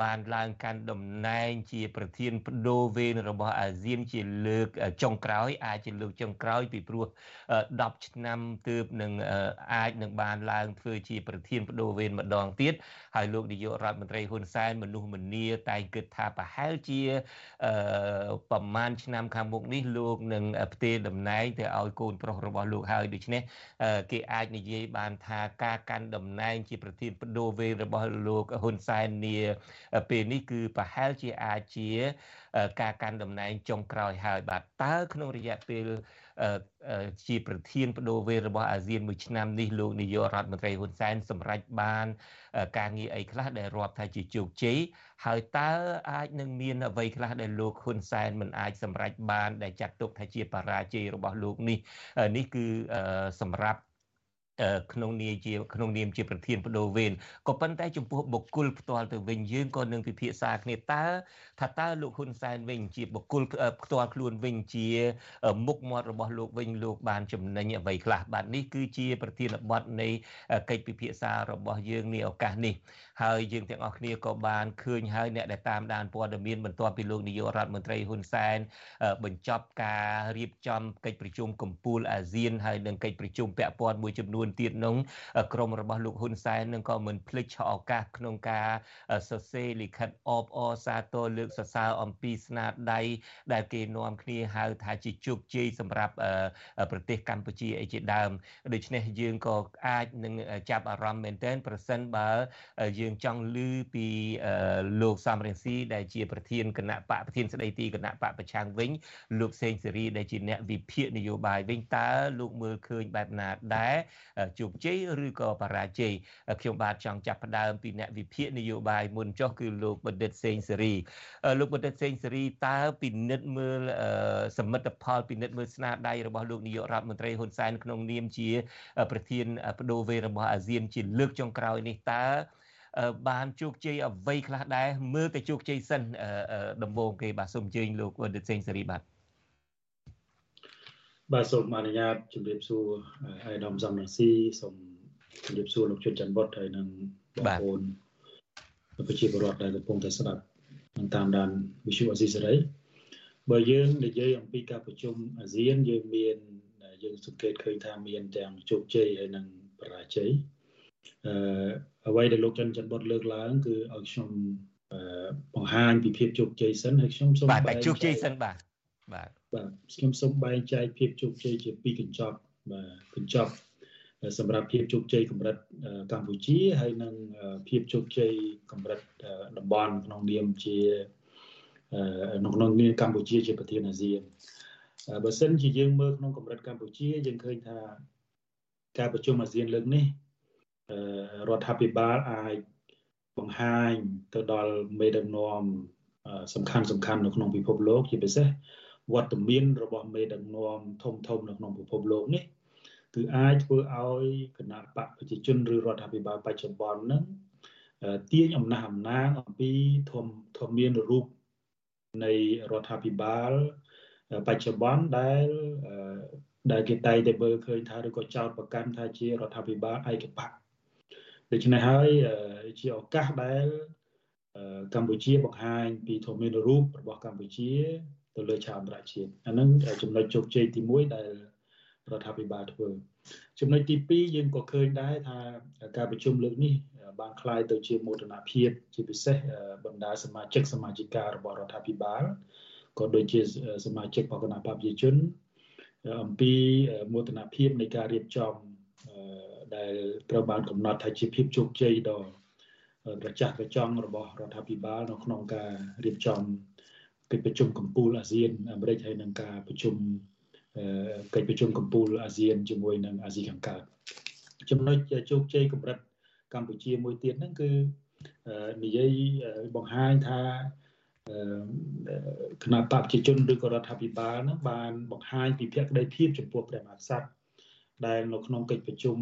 បានឡើងកាន់តំណែងជាប្រធានបដូវវេនរបស់អាស៊ានជាលើកចុងក្រោយអាចជាលើកចុងក្រោយពីព្រោះ10ឆ្នាំទើបនឹងអាចនឹងបានឡើងធ្វើជាប្រធានបដូវវេនម្ដងទៀតហើយលោកនាយករដ្ឋមន្ត្រីហ៊ុនសែនមនុស្សម្នាតែងគិតថាប្រហែលជាប្រមាណឆ្នាំខាងមុខនេះលោកនឹងផ្ទេរតំណែងទៅឲ្យកូនប្រុសរបស់លោកហើយដូច្នេះគេអាចនិយាយបានថាការកាន់តំណែងជាប្រធានបដូវវេនរបស់លោកហ៊ុនសែននាពេលនេះគឺប្រហែលជាអាចជា ការកាន់តំណែងចុងក្រោយហើយបាទតើក្នុងរយៈពេលជាប្រធានបដូវវេនរបស់អាស៊ានមួយឆ្នាំនេះលោកនាយករដ្ឋមន្ត្រីហ៊ុនសែនសម្រេចបាន ការងារអីខ្លះដែលរាប់ថាជាជោគជ័យហើយតើអាចនឹងមានអ្វីខ្លះដែលលោកហ៊ុនសែនមិនអាចសម្រេចបាន ដែលចាត់ទុកថាជាបរាជ័យរបស់លោកនេះនេះគឺសម្រាប់ ក្នុងនាមជាក្នុងនាមជាប្រធានបដូវវេនក៏ប៉ុន្តែចំពោះបុគ្គលផ្ទាល់ទៅវិញយើងក៏នឹងពិភាក្សាគ្នាតើថាតើលោកហ៊ុនសែនវិញជាបុគ្គលផ្ទាល់ខ្លួនវិញជា មុខមាត់របស់លោកវិញលោកបានចំណេញអ្វីខ្លះបាទនេះគឺជាប្រធានបទនៃកិច្ចពិភាក្សារបស់យើងនាឱកាសនេះហើយយើងទាំងអស់គ្នាក៏បានឃើញហើយអ្នកដែលតាមដានព័ត៌មានបន្ទាប់ពីលោកនាយករដ្ឋមន្ត្រីហ៊ុនសែនបញ្ចប់ការរៀបចំកិច្ចប្រជុំកំពូលអាស៊ានហើយនិងកិច្ចប្រជុំពាក់ព័ន្ធមួយចំនួនទៀតនោះក្រុមរបស់លោកហ៊ុនសែននឹងក៏មិនភ្លេចឆក់ឱកាសក្នុងការសរសេរលិខិតអបអរសាទរលើកសរសើរអំពីស្នាដៃដែលគេនាំគ្នាហៅថាជាជោគជ័យសម្រាប់ប្រទេសកម្ពុជាអីជាដើមដូច្នេះយើងក៏អាចនឹងចាប់អារម្មណ៍មែនទែនប្រសិនបើយើងចង់ឮពីលោកសំរងស៊ីដែលជាប្រធានគណៈបកប្រធានស្ដីទីគណៈបកប្រឆាំងវិញលោកសេងសេរីដែលជាអ្នកវិភាគនយោបាយវិញតើលោកមើលឃើញបែបណាដែរជោគជ័យឬក៏បរាជ័យខ្ញុំបាទចង់ចាប់ផ្ដើមពីអ្នកវិភាគនយោបាយមុនចុះគឺលោកបណ្ឌិតសេងសេរីលោកបណ្ឌិតសេងសេរីតើពិនិត្យមើលសមិទ្ធផលពិនិត្យមើលស្នាដៃរបស់លោកនាយករដ្ឋមន្ត្រីហ៊ុនសែនក្នុងនាមជា ប្រធានបដូវវេរបស់អាស៊ានជាលើកចុងក្រោយនេះតើបានជោគជ័យអ្វីខ្លះដែរមើលតែជោគជ័យសិនដំបូងគេបាទសូមអញ្ជើញលោកបណ្ឌិតសេងសេរីបាទ បាទសូមអនុញ្ញាតជម្រាបសួរអៃដាមសំរងស៊ីសូមជម្រាបសួរលោកជុនច័ន្ទបុតហើយនិងបងប្អូនប្រជាពលរដ្ឋដែលកំពុងតែស្ដាប់និងតាមដានវិទ្យុអាស៊ីសេរីបើយើងនិយាយអំពីការប្រជុំអាស៊ានយើងមានយើងសង្កេតឃើញថាមានទាំងជោគជ័យហើយនិងបរាជ័យអឺអ្វីដែលលោកច័ន្ទច័ន្ទបុតលើកឡើងគឺឲ្យខ្ញុំបង្ហាញពីភាពជោគជ័យសិនហើយខ្ញុំសូមបាទជោគជ័យសិនបាទ បាទបាទខ្ញុំសូមបែងចែកភាពជោគជ័យជាពីរកញ្ចប់បាទកញ្ចប់សម្រាប់ភាពជោគជ័យកម្រិតកម្ពុជាហើយនិងភាពជោគជ័យកម្រិតតំបន់ក្នុងនាមជាក្នុងនាមកម្ពុជាជាប្រធានអាស៊ានបើសិនជាយើងមើលក្នុងកម្រិតកម្ពុជាយើងឃើញថាការប្រជុំអាស៊ានលើកនេះរដ្ឋាភិបាលអាចបង្ហាញទៅដល់មេដឹកនាំសំខាន់សំខាន់នៅក្នុងពិភពលោកជាពិសេស វត្តមានរបស់មេដឹកនាំធំធំនៅក្នុងពិភពលោកនេះគឺអាចធ្វើឲ្យគណៈបកប្រជាជនឬរដ្ឋាភិបាលបច្ចុប្បន្នហ្នឹងទាញអំណះអំណាងអំពីធំធំមានរូបនៃរដ្ឋាភិបាលបច្ចុប្បន្នដែលដែលគេតែងតែមើលឃើញថាឬក៏ចោទប្រកាន់ថាជារដ្ឋាភិបាលឯកបកដូច្នេះហើយជាឱកាសដែលកម្ពុជាបង្ហាញពីធម្មនារូបរបស់កម្ពុជា ទៅលើឆាកអន្តរជាតិអានឹងចំណុចជោគជ័យទី1ដែល រដ្ឋាភិបាលធ្វើចំណុចទី2យើងក៏ឃើញដែរថាការប្រជុំលើកនេះបានคล้ายទៅជាមោទនភាពជាពិសេសបណ្ដាសមាជិកសមាជិការបស់រដ្ឋាភិបាលក៏ដូចជាសមាជិកបកគណៈបព្វជិជនអំពីមោទនភាពនៃការរៀបចំដែលត្រូវបានកំណត់ថាជាភាពជោគជ័យដ៏ប្រចាស់ប្រចង់របស់រដ្ឋាភិបាលនៅក្នុងការរៀបចំ កិច្ចប្រជុំកំពូលអាស៊ានអាមេរិកហើយនឹងការប្រជុំកិច្ចប្រជុំកំពូលអាស៊ានជាមួយនឹងអាស៊ីខាងកើតចំណុចជោគជ័យកម្រិតកម្ពុជាមួយទៀតហ្នឹងគឺនិយាយបង្ហាញថាគណៈបព្វជិជនឬក៏រដ្ឋាភិបាលហ្នឹងបានបង្ហាញពីភក្ដីភាពចំពោះព្រះមហាក្សត្រដែលនៅក្នុងកិច្ចប្រជុំ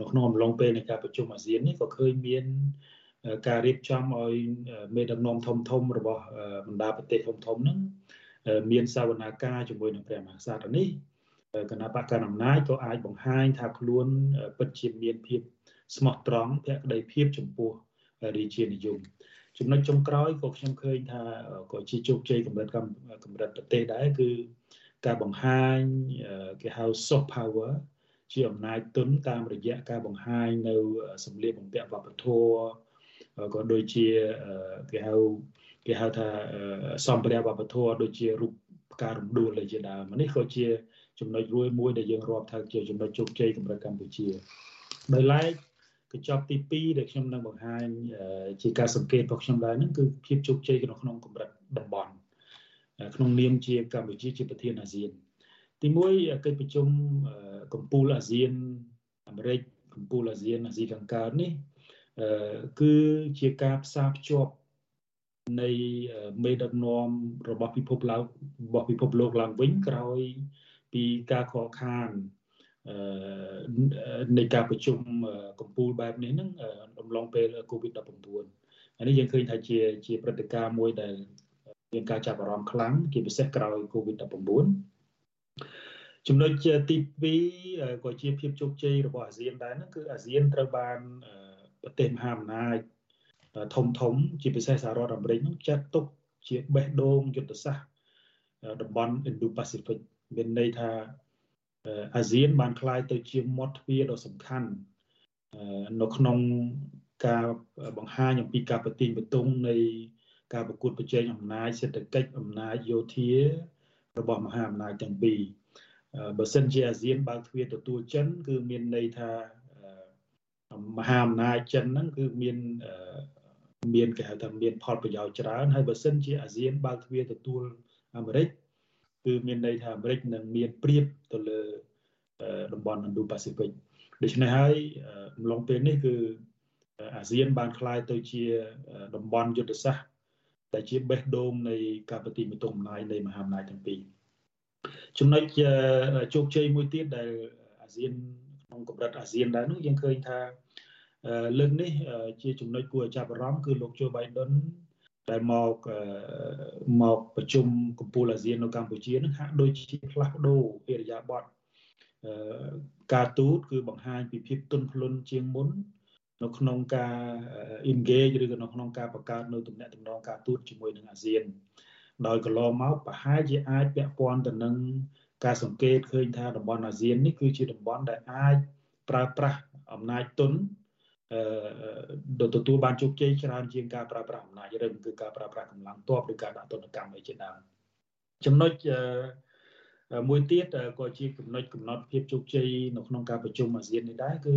នៅក្នុងអំឡុងពេលនៃការប្រជុំអាស៊ាននេះក៏ឃើញមាន ការរៀបចំឲ្យមេដឹកនាំធំធំរបស់បណ្ដាប្រទេសធំធំហ្នឹងមានសវនាការជាមួយនឹងព្រះមហាក្សត្រនេះគណៈបកកណ្ដាលអំណាចក៏អាចបង្ហាញថាខ្លួនពិតជាមានភាពស្មោះត្រង់ភក្ដីភាពចំពោះរាជានិយមចំណុចចុងក្រោយក៏ខ្ញុំឃើញថាក៏ជាជោគជ័យកម្រិតកម្រិតប្រទេសដែរគឺការបង្ហាញគេហៅ soft power ជាអំណាចទុនតាមរយៈការបង្ហាញនៅសម្លៀកបំពាក់វប្បធម៌ ក៏ដូចជាគេហៅគេហៅថាសម្ភារៈវប្បធម៌ដូចជារូបផ្ការំដួលដូចជាដើមនេះក៏ជាចំណុចរួយមួយដែលយើងរាប់ថាជាចំណុចជោគជ័យកម្រិតកម្ពុជាដោយឡែកកញ្ចប់ទី2ដែលខ្ញុំនឹងបង្ហាញជាការសង្កេតរបស់ខ្ញុំដែរហ្នឹងគឺភាពជោគជ័យក្នុងក្នុងកម្រិតតំបន់ក្នុងនាមជាកម្ពុជាជាប្រធានអាស៊ាន ទី1កិច្ចប្រជុំកម្ពុជាអាស៊ានអាមេរិកកម្ពុជាអាស៊ានអាស៊ីខាងកើតនេះ គឺជាការផ្សារភ្ជាប់នៃមេដឹកនាំរបស់ពិភពលោករបស់ពិភពលោកឡើងវិញក្រោយពីការខកខាននៃការប្រជុំកម្ពុជាបែបនេះហ្នឹងអំឡុងពេល COVID-19 អានេះយើងឃើញថាជាជាព្រឹត្តិការណ៍មួយដែលមានការចាប់អារម្មណ៍ខ្លាំងជាពិសេសក្រោយ COVID-19 ចំណុចទី2ក៏ជាភាពជោគជ័យរបស់អាស៊ានដែរហ្នឹងគឺអាស៊ានត្រូវបាន ប្រទេសមហាអំណាចធំធំជាពិសេសសហរដ្ឋអាមេរិកនោះចាត់ទុកជាបេះដូងយុទ្ធសាស្ត្រតំបន់ Indo-Pacific មានន័យថាអាស៊ានបានคล้ายទៅជាមាត់ទ្វារដ៏សំខាន់នៅក្នុងការបង្ហាញអំពីការប្រទីងបន្ទង់នៃការប្រកួតប្រជែងអំណាចសេដ្ឋកិច្ចអំណាចយោធារបស់មហាអំណាចទាំងពីរបើសិនជាអាស៊ានបើកទ្វារទទួលចិន គឺមានន័យថា មហាអំណាចចិនហ្នឹងគឺមានមានគេហៅថាមានផលប្រយោជន៍ច្រើនហើយបើសិនជាអាស៊ានបើកទ្វារទទួលអាមេរិកគឺមានន័យថាអាមេរិកនឹងមានព្រៀបទៅលើតំបន់ Indo-Pacific ដូច្នេះហើយអំឡុងពេលនេះគឺអាស៊ានបានคล้ายទៅជាតំបន់យុទ្ធសាស្ត្រដែលជាបេះដូងនៃការប្រតិបត្តិអំណាចនៃមហាអំណាចទាំងពីរចំណុចជោគជ័យមួយទៀតដែលអាស៊ានក្នុងកម្រិតអាស៊ានដែរនោះយើងឃើញថា លើកនេះជាចំណុចគួរឲ្យចាប់អារម្មណ៍គឺលោកជូបៃដុនដែលមកមកប្រជុំកម្ពុជាអាស៊ាននៅកម្ពុជានឹងហាក់ដូចជាផ្លាស់ប្ដូរអរិយាប័ត្រការទូតគឺបង្ហាញពីភាពទន់ភ្លន់ជាងមុននៅក្នុងការ engage ឬក៏នៅក្នុងការបង្កើតនៅទំនាក់ទំនងការទូតជាមួយនឹងអាស៊ាន ដោយកន្លងមកប្រហែលជាអាចពាក់ព័ន្ធទៅនឹងការសង្កេតឃើញថាតំបន់អាស៊ាននេះគឺជាតំបន់ដែលអាចប្រើប្រាស់អំណាចទុនអឺ ទទួលបានជោគជ័យច្រើនជាងការប្រើប្រាស់អំណាចរឹងគឺការប្រើប្រាស់កម្លាំងទ័ពឬការដាក់ទណ្ឌកម្មអីជាដើមចំណុចមួយទៀតក៏ជាចំណុចកំណត់ភាពជោគជ័យនៅក្នុងការប្រជុំអាស៊ាននេះដែរគឺ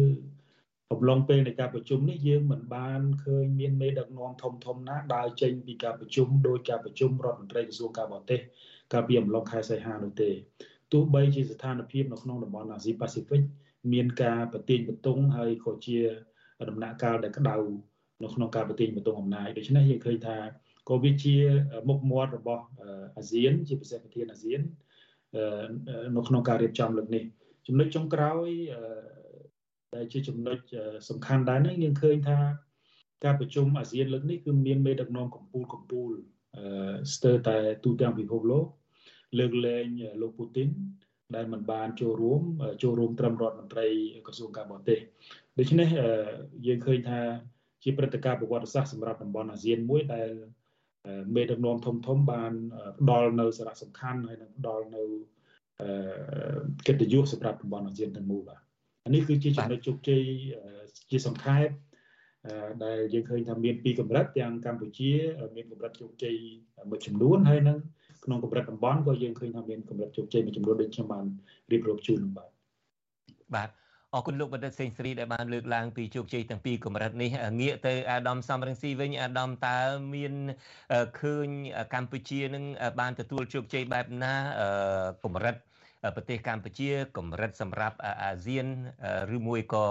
អំឡុងពេលនៃការប្រជុំនេះយើងមិនបានឃើញមានមេដឹកនាំធំធំណាដើរចេញពីការប្រជុំដោយការប្រជុំរដ្ឋមន្ត្រីក្រសួងការបរទេសកាលពីអំឡុងខែសីហានោះទេទោះបីជាស្ថានភាពនៅក្នុងតំបន់អាស៊ីប៉ាស៊ីហ្វិកមានការប្រទាញបន្ទង់ហើយក៏ជា ដំណាក់កាលដែលក្តៅនៅក្នុងការប្រទាញបន្ទង់អំណាចដូច្នេះយើងឃើញថាក៏វាជាមុខមាត់របស់អាស៊ាន ជាពិសេសប្រធានអាស៊ាននៅក្នុងការរៀបចំលើកនេះចំណុចចុងក្រោយដែលជាចំណុចសំខាន់ដែរនេះយើងឃើញថាការប្រជុំអាស៊ានលើកនេះគឺមានមេដឹកនាំកម្ពុជាកម្ពុជាស្ទើរតែទូទាំងពិភពលោកលើកលែងលោកពូទីនដែលមិនបានចូលរួមចូលរួមត្រឹមរដ្ឋមន្ត្រីក្រសួងការបរទេស ដូច្នេះយើងឃើញថាជាព្រឹត្តិការណ៍ប្រវត្តិសាស្ត្រសម្រាប់តំបន់អាស៊ានមួយដែលមេដឹកនាំធំធំបានផ្ដល់នៅសារៈសំខាន់ហើយនឹងផ្ដល់នៅកិត្តិយសសម្រាប់តំបន់អាស៊ានទាំងមូលបាទនេះគឺជាចំណុចជោគជ័យជាសង្ខេបដែលយើងឃើញថាមានពីរកម្រិតទាំងកម្ពុជាមានកម្រិតជោគជ័យមួយចំនួនហើយនឹងក្នុងកម្រិតតំបន់ក៏យើងឃើញថាមានកម្រិតជោគជ័យមួយចំនួនដូចខ្ញុំបានរៀបរាប់ជូនបាទបាទ អរគុណលោកបណ្ឌិតសេងសេរីដែលបានលើកឡើងពីជោគជ័យទាំងពីរកម្រិតនេះងាកទៅអាដាមសំរងស៊ីវិញអាដាមតើមានឃើញកម្ពុជានឹងបានទទួលជោគជ័យបែបណាកម្រិតប្រទេសកម្ពុជាកម្រិតសម្រាប់អាស៊ានឬមួយក៏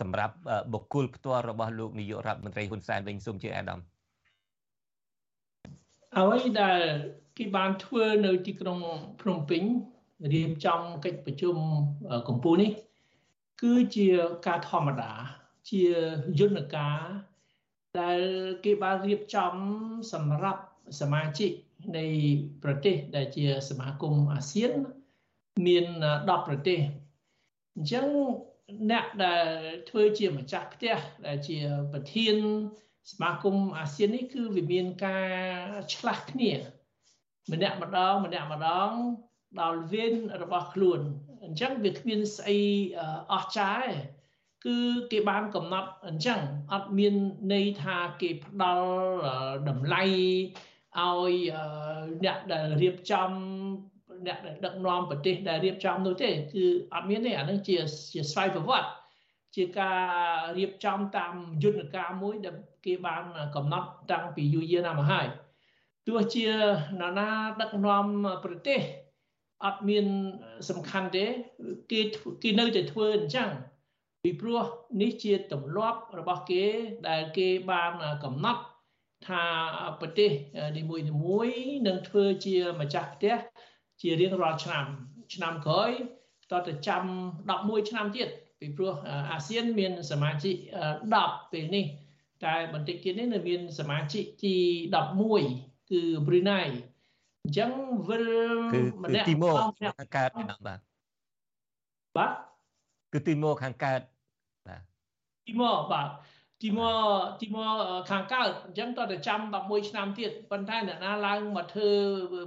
សម្រាប់បុគ្គលផ្ទាល់របស់លោកនាយករដ្ឋមន្ត្រីហ៊ុនសែនវិញសូមជឿអាដាមអ្វីដែលគេបានធ្វើនៅទីក្រុងភ្នំពេញរៀបចំកិច្ចប្រជុំកម្ពុជានេះ គឺជាការធម្មតា ជាយន្តការដែលគេបានរៀបចំសម្រាប់សមាជិកនៃប្រទេសដែលជាសមាគមអាស៊ាន មាន10ប្រទេសអញ្ចឹងអ្នកដែលធ្វើជាម្ចាស់ផ្ទះដែលជាប្រធានសមាគមអាស៊ាននេះគឺវាមានការឆ្លាស់គ្នាម្នាក់ម្ដងម្នាក់ម្ដងដល់វេនរបស់ខ្លួន អញ្ចឹងវាគ្មានស្អីអស្ចារ្យគឺគេបានកំណត់អញ្ចឹងអត់មានន័យថាគេផ្ដល់តម្លៃឲ្យអ្នកដែលរៀបចំអ្នកដែលដឹកនាំប្រទេសដែលរៀបចំនោះទេគឺអត់មានទេអានឹងជាជាស្វ័យប្រវត្តិជាការរៀបចំតាមយន្តការមួយដែលគេបានកំណត់តាំងពីយូរយារណាស់មកហើយទោះជានរណាដឹកនាំប្រទេស អត់មានសំខាន់ទេគេគេនៅតែធ្វើអញ្ចឹងពីព្រោះនេះជាទម្លាប់របស់គេដែលគេបានកំណត់ថាប្រទេសនីមួយៗនឹងធ្វើជាម្ចាស់ផ្ទះជារៀងរាល់ឆ្នាំ ឆ្នាំក្រោយតទៅចាំ11ឆ្នាំទៀតពីព្រោះអាស៊ានមានសមាជិក10ពេលនេះ តែបន្តិចទៀតនេះនៅមានសមាជិកទី11គឺប្រ៊ុយណៃ អញ្ចឹងវិលម្នាក់ទីមកខាងកើតបាទបាទគឺទីមកខាងកើតបាទទីមកបាទទីមកទីមកខាងកើតអញ្ចឹងតើទៅចាំ11ឆ្នាំទៀតប៉ុន្តែអ្នកណាឡើងមកធ្វើ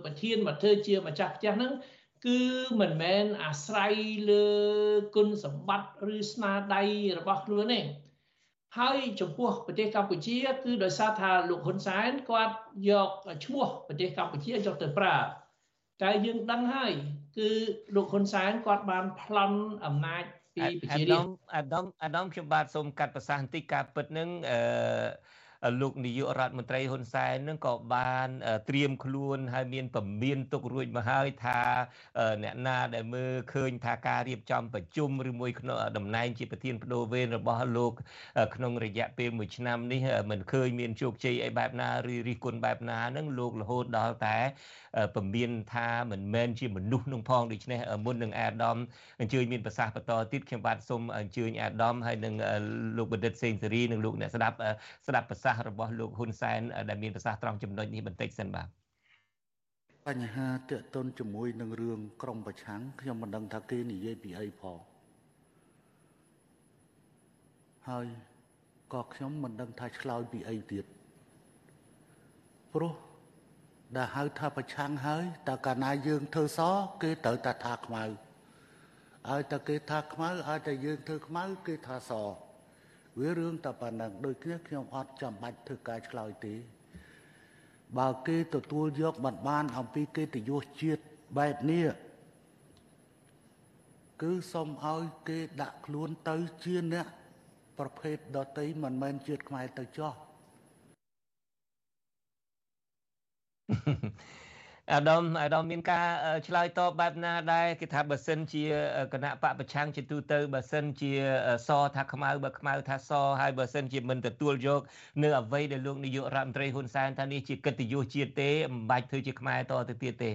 ប្រធានមកធ្វើជាម្ចាស់ផ្ទះហ្នឹងគឺមិនមែនអាស្រ័យលើគុណសម្បត្តិឬស្នាដៃរបស់ខ្លួនទេ ហើយចំពោះប្រទេសកម្ពុជា គឺដោយសារថាលោកហ៊ុនសែនគាត់យកឈ្មោះប្រទេសកម្ពុជាយកទៅប្រើតែយើងដឹងហើយគឺលោកហ៊ុនសែនគាត់បានប្លន់អំណាចពីប្រជារាស្ត្រអាដាមអាដាមខ្ញុំបាទសូមកាត់ប្រសាសន៍បន្តិចការពិតនឹងអឺ លោកនាយករដ្ឋមន្ត្រីហ៊ុនសែននឹងក៏បានត្រៀមខ្លួនហើយមានពមៀនទុករួចមកហើយថាអ្នកណាដែលមើលឃើញថាការរៀបចំប្រជុំឬមួយក្នុងតំណែងជាប្រធានបដូវវេនរបស់លោកក្នុងរយៈពេល1ឆ្នាំនេះមិនឃើញមានជោគជ័យអីបែបណាឬរិះគន់បែបណានឹងលោករហូតដល់តែពមៀនថាមិនមែនជាមនុស្សនឹងផងដូច្នេះមុននឹងអាដាមអញ្ជើញមានប្រសាសន៍បន្តទៀតខ្ញុំបាទសូមអញ្ជើញអាដាមហើយនឹងលោកបណ្ឌិតសេងសេរីនិងលោកអ្នកស្ដាប់ស្ដាប់ប្រសាសន៍របស់លោកហ៊ុនសែនដែលមានប្រសាសន៍ត្រង់ចំណុចនេះបន្តិចសិនបាទបញ្ហាតេតុនជាមួយនឹងរឿងក្រមប្រឆាំងខ្ញុំមិនដឹងថាគេនិយាយពីអីផងហើយក៏ខ្ញុំមិនដឹងថាឆ្លើយពីអីទៀតព្រោះដែលហៅថាប្រឆាំងហើយតើកាលណាយើងធ្វើសគេត្រូវតែថាខ្មៅឲ្យតែគេថាខ្មៅឲ្យតែយើងធ្វើខ្មៅគេថាស វារឿងតែប៉ុណ្ណឹងដូចគ្នាខ្ញុំអត់ចាំបាច់ធ្វើការឆ្លើយទេបើគេទទួលយកបានបានអំពីកិត្តិយសជាតិបែបនេះគឺសូមឲ្យគេដាក់ខ្លួនទៅជាអ្នកប្រភេទដតីមិនមែនជាតិខ្មែរទៅចោះ អាដាមអាដាមមានការឆ្លើយតបបែបណាដែរគេថាបើសិនជាគណៈបកប្រឆាំងជាទូទៅបើសិនជាសថាខ្មៅបើខ្មៅថាសហើយបើសិនជាមិនទទួលយកនៅអ្វីដែលលោកនាយករដ្ឋមន្ត្រីហ៊ុនសែនថានេះជាកិត្តិយសជាតិទេមិនបាច់ធ្វើជាខ្មែរតទៅទៀតទេ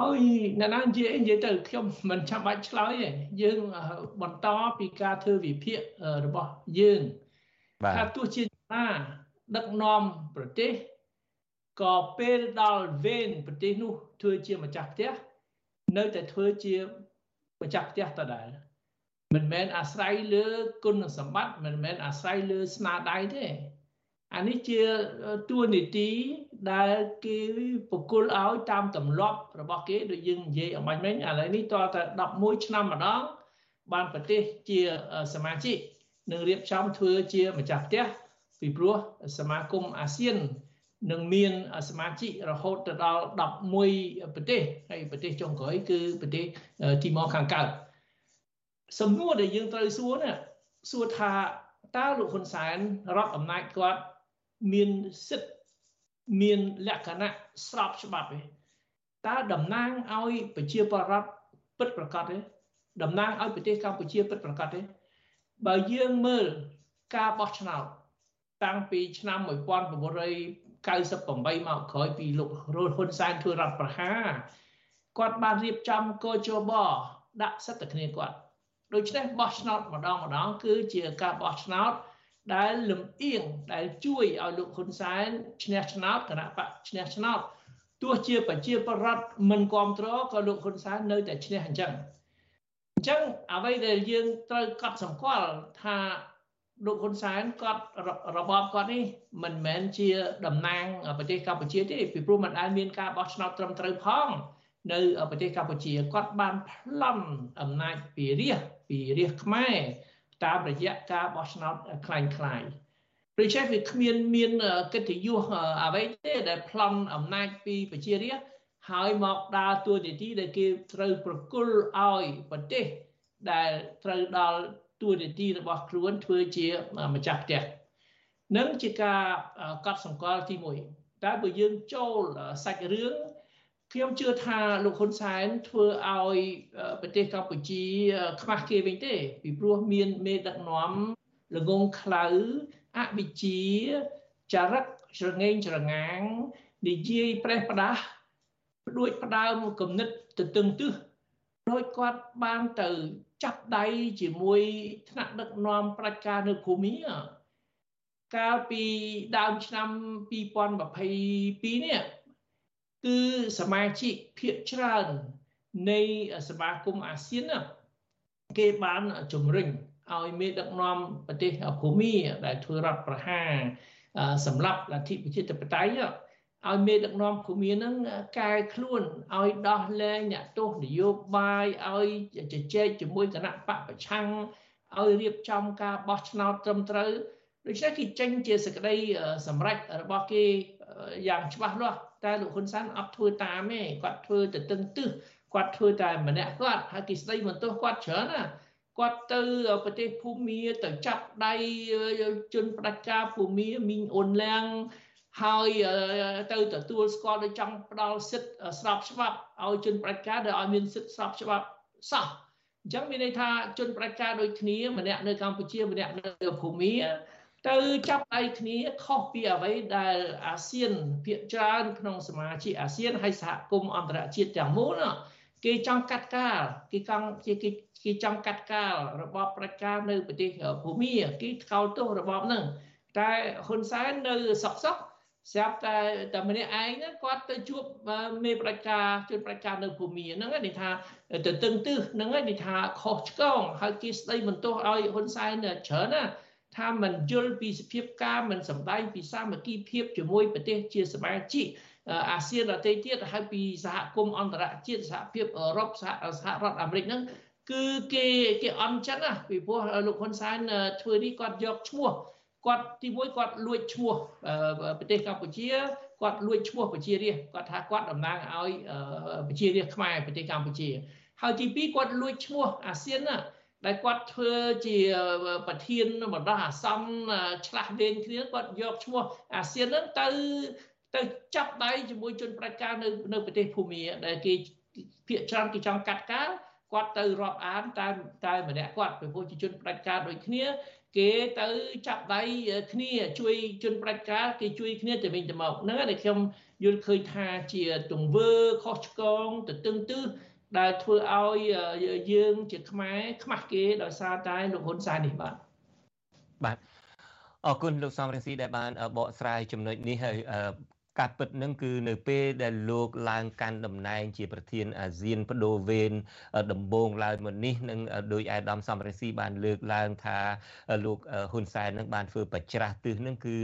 អើយអ្នកណានិយាយនិយាយទៅខ្ញុំមិនចាំបាច់ឆ្លើយទេយើងបន្តពីការធ្វើវិភាគរបស់យើងថាទោះជាណាដឹកនាំប្រទេស ក៏ពេលដល់វេនប្រទេសនោះធ្វើជាម្ចាស់ផ្ទះនៅតែធ្វើជាម្ចាស់ផ្ទះដដែលមិនមែនអាស្រ័យលើគុណសម្បត្តិមិនមែនអាស្រ័យលើស្នាដៃទេអានេះជាទួនាទីដែលគេបកគលឲ្យតាមទម្លាប់របស់គេដូចយើងនិយាយអំបញ្ញមិញឥឡូវនេះតតែ11ឆ្នាំម្ដងបានប្រទេសជាសមាជិកនឹងរៀបចំធ្វើជាម្ចាស់ផ្ទះពីព្រោះសមាគមអាស៊ាន នឹងមានសមាជិករហូតទៅដល់11ប្រទេសហើយប្រទេសចុងក្រោយគឺប្រទេសទីម៉ូខាងកើតសំណួរដែលយើងត្រូវសួរណាសួរថាតើលោកហ៊ុនសែនរដ្ឋអំណាចគាត់មានសិទ្ធិមានលក្ខណៈស្របច្បាប់ទេតើតំណាងឲ្យប្រជាពលរដ្ឋពិតប្រកបទេតំណាងឲ្យប្រទេសកម្ពុជាពិតប្រកបទេបើយើងមើលការបោះឆ្នោតតាំងពីឆ្នាំ1998 មកក្រោយពីលោករលហ៊ុនសែនធ្វើរដ្ឋប្រហារគាត់បានរៀបចំកោជបដាក់សិទ្ធិគ្នាគាត់ដូច្នេះបោះឆ្នោតម្ដងម្ដង គឺជាការបោះឆ្នោតដែលលំអៀងដែលជួយឲ្យលោកហ៊ុនសែនឈ្នះឆ្នោតគណៈបកឈ្នះឆ្នោតទោះជាប្រជាប្រដ្ឋមិនគ្រប់គ្រងក៏លោកហ៊ុនសែននៅតែឈ្នះអញ្ចឹងអញ្ចឹងអ្វីដែលយើងត្រូវកត់សម្គាល់ថា លោកហ៊ុនសែនគាត់របបគាត់នេះមិនមែនជាតំណាងប្រទេសកម្ពុជាទេពីព្រោះមិនដែលមានការបោះឆ្នោតត្រឹមត្រូវផងនៅប្រទេសកម្ពុជាគាត់បានប្លន់អំណាចពីរាជពីរាជខ្មែរតាមរយៈការបោះឆ្នោតคล้ายคล้ายដូច្នេះវាគ្មានមានកិត្តិយសអ្វីទេដែលប្លន់អំណាចពីប្រជារាស្ត្រហើយមកដើរតួនាទីដែលគេត្រូវប្រគល់ឲ្យប្រទេសដែលត្រូវដល់ តួនាទីរបស់ខ្លួនធ្វើជាម្ចាស់ផ្ទះនឹងជាការកត់សម្គាល់ទី1តែបើយើងចូលសាច់រឿងខ្ញុំជឿថាលោកហ៊ុនសែនធ្វើឲ្យប្រទេសកម្ពុជា ខ្មាស់គេវិញទេ ពីព្រោះមានមេដឹកនាំល្ងងខ្លៅអវិជ្ជាចរិតច្រងេងច្រងាងនិយាយប្រេះផ្ដាស់ព្រួយផ្ដើមគំនិតទៅទឹងទឹះដោយគាត់បានទៅ ចាប់ដៃជាមួយថ្នាក់ដឹកនាំប្រជាការនៅភូមិកាលពីដើមឆ្នាំ2022នេះគឺសមាជិកភាគច្រើននៃសមាគមអាស៊ានគេបានជំរុញឲ្យមេដឹកនាំប្រទេសភូមាដែលធ្វើរដ្ឋប្រហារសម្រាប់លទ្ធិប្រជាធិបតេយ្យ ឲ្យមេដឹកនាំភូមានឹងកែខ្លួនឲ្យដោះលែងអ្នកទោសនយោបាយឲ្យជជែកជាមួយគណៈបកប្រឆាំងឲ្យរៀបចំការបោះឆ្នោតត្រឹមត្រូវដូច្នេះគេចេញជាសេចក្តីសម្រេចរបស់គេយ៉ាងច្បាស់លាស់តែលោកហ៊ុនសែនអត់ធ្វើតាមទេគាត់ធ្វើទៅទឹងទឹះគាត់ធ្វើតែម្នាក់គាត់ហើយគេស្ដីបន្ទោសគាត់ច្រើនណាគាត់ទៅប្រទេសភូមាទៅចាប់ដៃជនផ្ដាច់ការភូមាមីងអ៊ុនឡាំង ហើយទៅទទួលស្គាល់ដោយចង់ផ្ដល់សិទ្ធិស្របច្បាប់ឲ្យជនផ្ដាច់ការដែលឲ្យមានសិទ្ធិស្របច្បាប់សោះអញ្ចឹងមានន័យថាជនផ្ដាច់ការដូចគ្នាម្នាក់នៅកម្ពុជាម្នាក់នៅភូមាទៅចាប់ដៃគ្នាខុសពីអ្វីដែលអាស៊ានភាគច្រើនក្នុងសមាជិកអាស៊ានហើយសហគមន៍អន្តរជាតិទាំងមូលគេចង់កាត់កាលគេចង់គេគេចង់កាត់កាលរបបប្រជាការនៅប្រទេសភូមាគេថ្កោលទោសរបបហ្នឹងតែហ៊ុនសែននៅសក់សក់ ស្រាប់តែតែម្នាក់ឯងហ្នឹងគាត់ទៅជួបមេប្រជាការជនប្រជាការនៅភូមាហ្នឹងនេះថាទៅតឹងទឹះហ្នឹងនេះថាខុសឆ្គងហើយគេស្ដីបន្ទោសឲ្យហ៊ុនសែនច្រើនណាថាមិនយល់ពីសភាពការមិនសម្ដែងពីសាមគ្គីភាពជាមួយប្រទេសជាសមាជិកអាស៊ានដទៃទៀតហើយពីសហគមន៍អន្តរជាតិសហភាពអឺរ៉ុបសហសហរដ្ឋអាមេរិកហ្នឹងគឺគេគេអន់ចឹងណាពីព្រោះលោកហ៊ុនសែនធ្វើនេះគាត់យកឈ្មោះ គាត់ទីមួយគាត់លួចឈ្មោះប្រទេសកម្ពុជាគាត់លួចឈ្មោះប្រជារាស្ត្រគាត់ថាគាត់តំណាងឲ្យប្រជារាស្ត្រខ្មែរប្រទេសកម្ពុជា ហើយទីពីរគាត់លួចឈ្មោះអាស៊ានណាដែលគាត់ធ្វើជាប្រធានបណ្ដោះអាសន្នឆ្លាស់លេងគ្នាគាត់យកឈ្មោះអាស៊ានហ្នឹងទៅទៅចាប់ដៃជាមួយជនប្រជាការនៅនៅប្រទេសភូមាដែលគេភាកច្រើនគេចង់កាត់ការគាត់ទៅរាប់អានតែតែម្នាក់គាត់ពីព្រោះជាជនប្រជាការដូចគ្នា គេទៅចាប់ដៃគ្នាជួយជនប្រជាការគេជួយគ្នាទៅវិញទៅមកហ្នឹងដែលខ្ញុំយល់ឃើញថាជាទង្វើខុសឆ្គងទៅទឹងទឹះដែលធ្វើឲ្យយើងជាខ្មែរខ្មាស់គេដោយសារតែលោកហ៊ុនសែននេះបាទបាទអរគុណលោកសំរងស៊ីដែលបានបកស្រាយចំណុចនេះហើយ ការពិតនឹងគឺនៅពេលដែលលោកឡើងកាន់តំណែងជាប្រធានអាស៊ានបដូវវេនដំបូងឡើងមកនេះនឹងដោយអាដាមសំរងស៊ីបានលើកឡើងថាលោកហ៊ុនសែននឹងបានធ្វើបច្ច្រាស់ទិសនឹងគឺ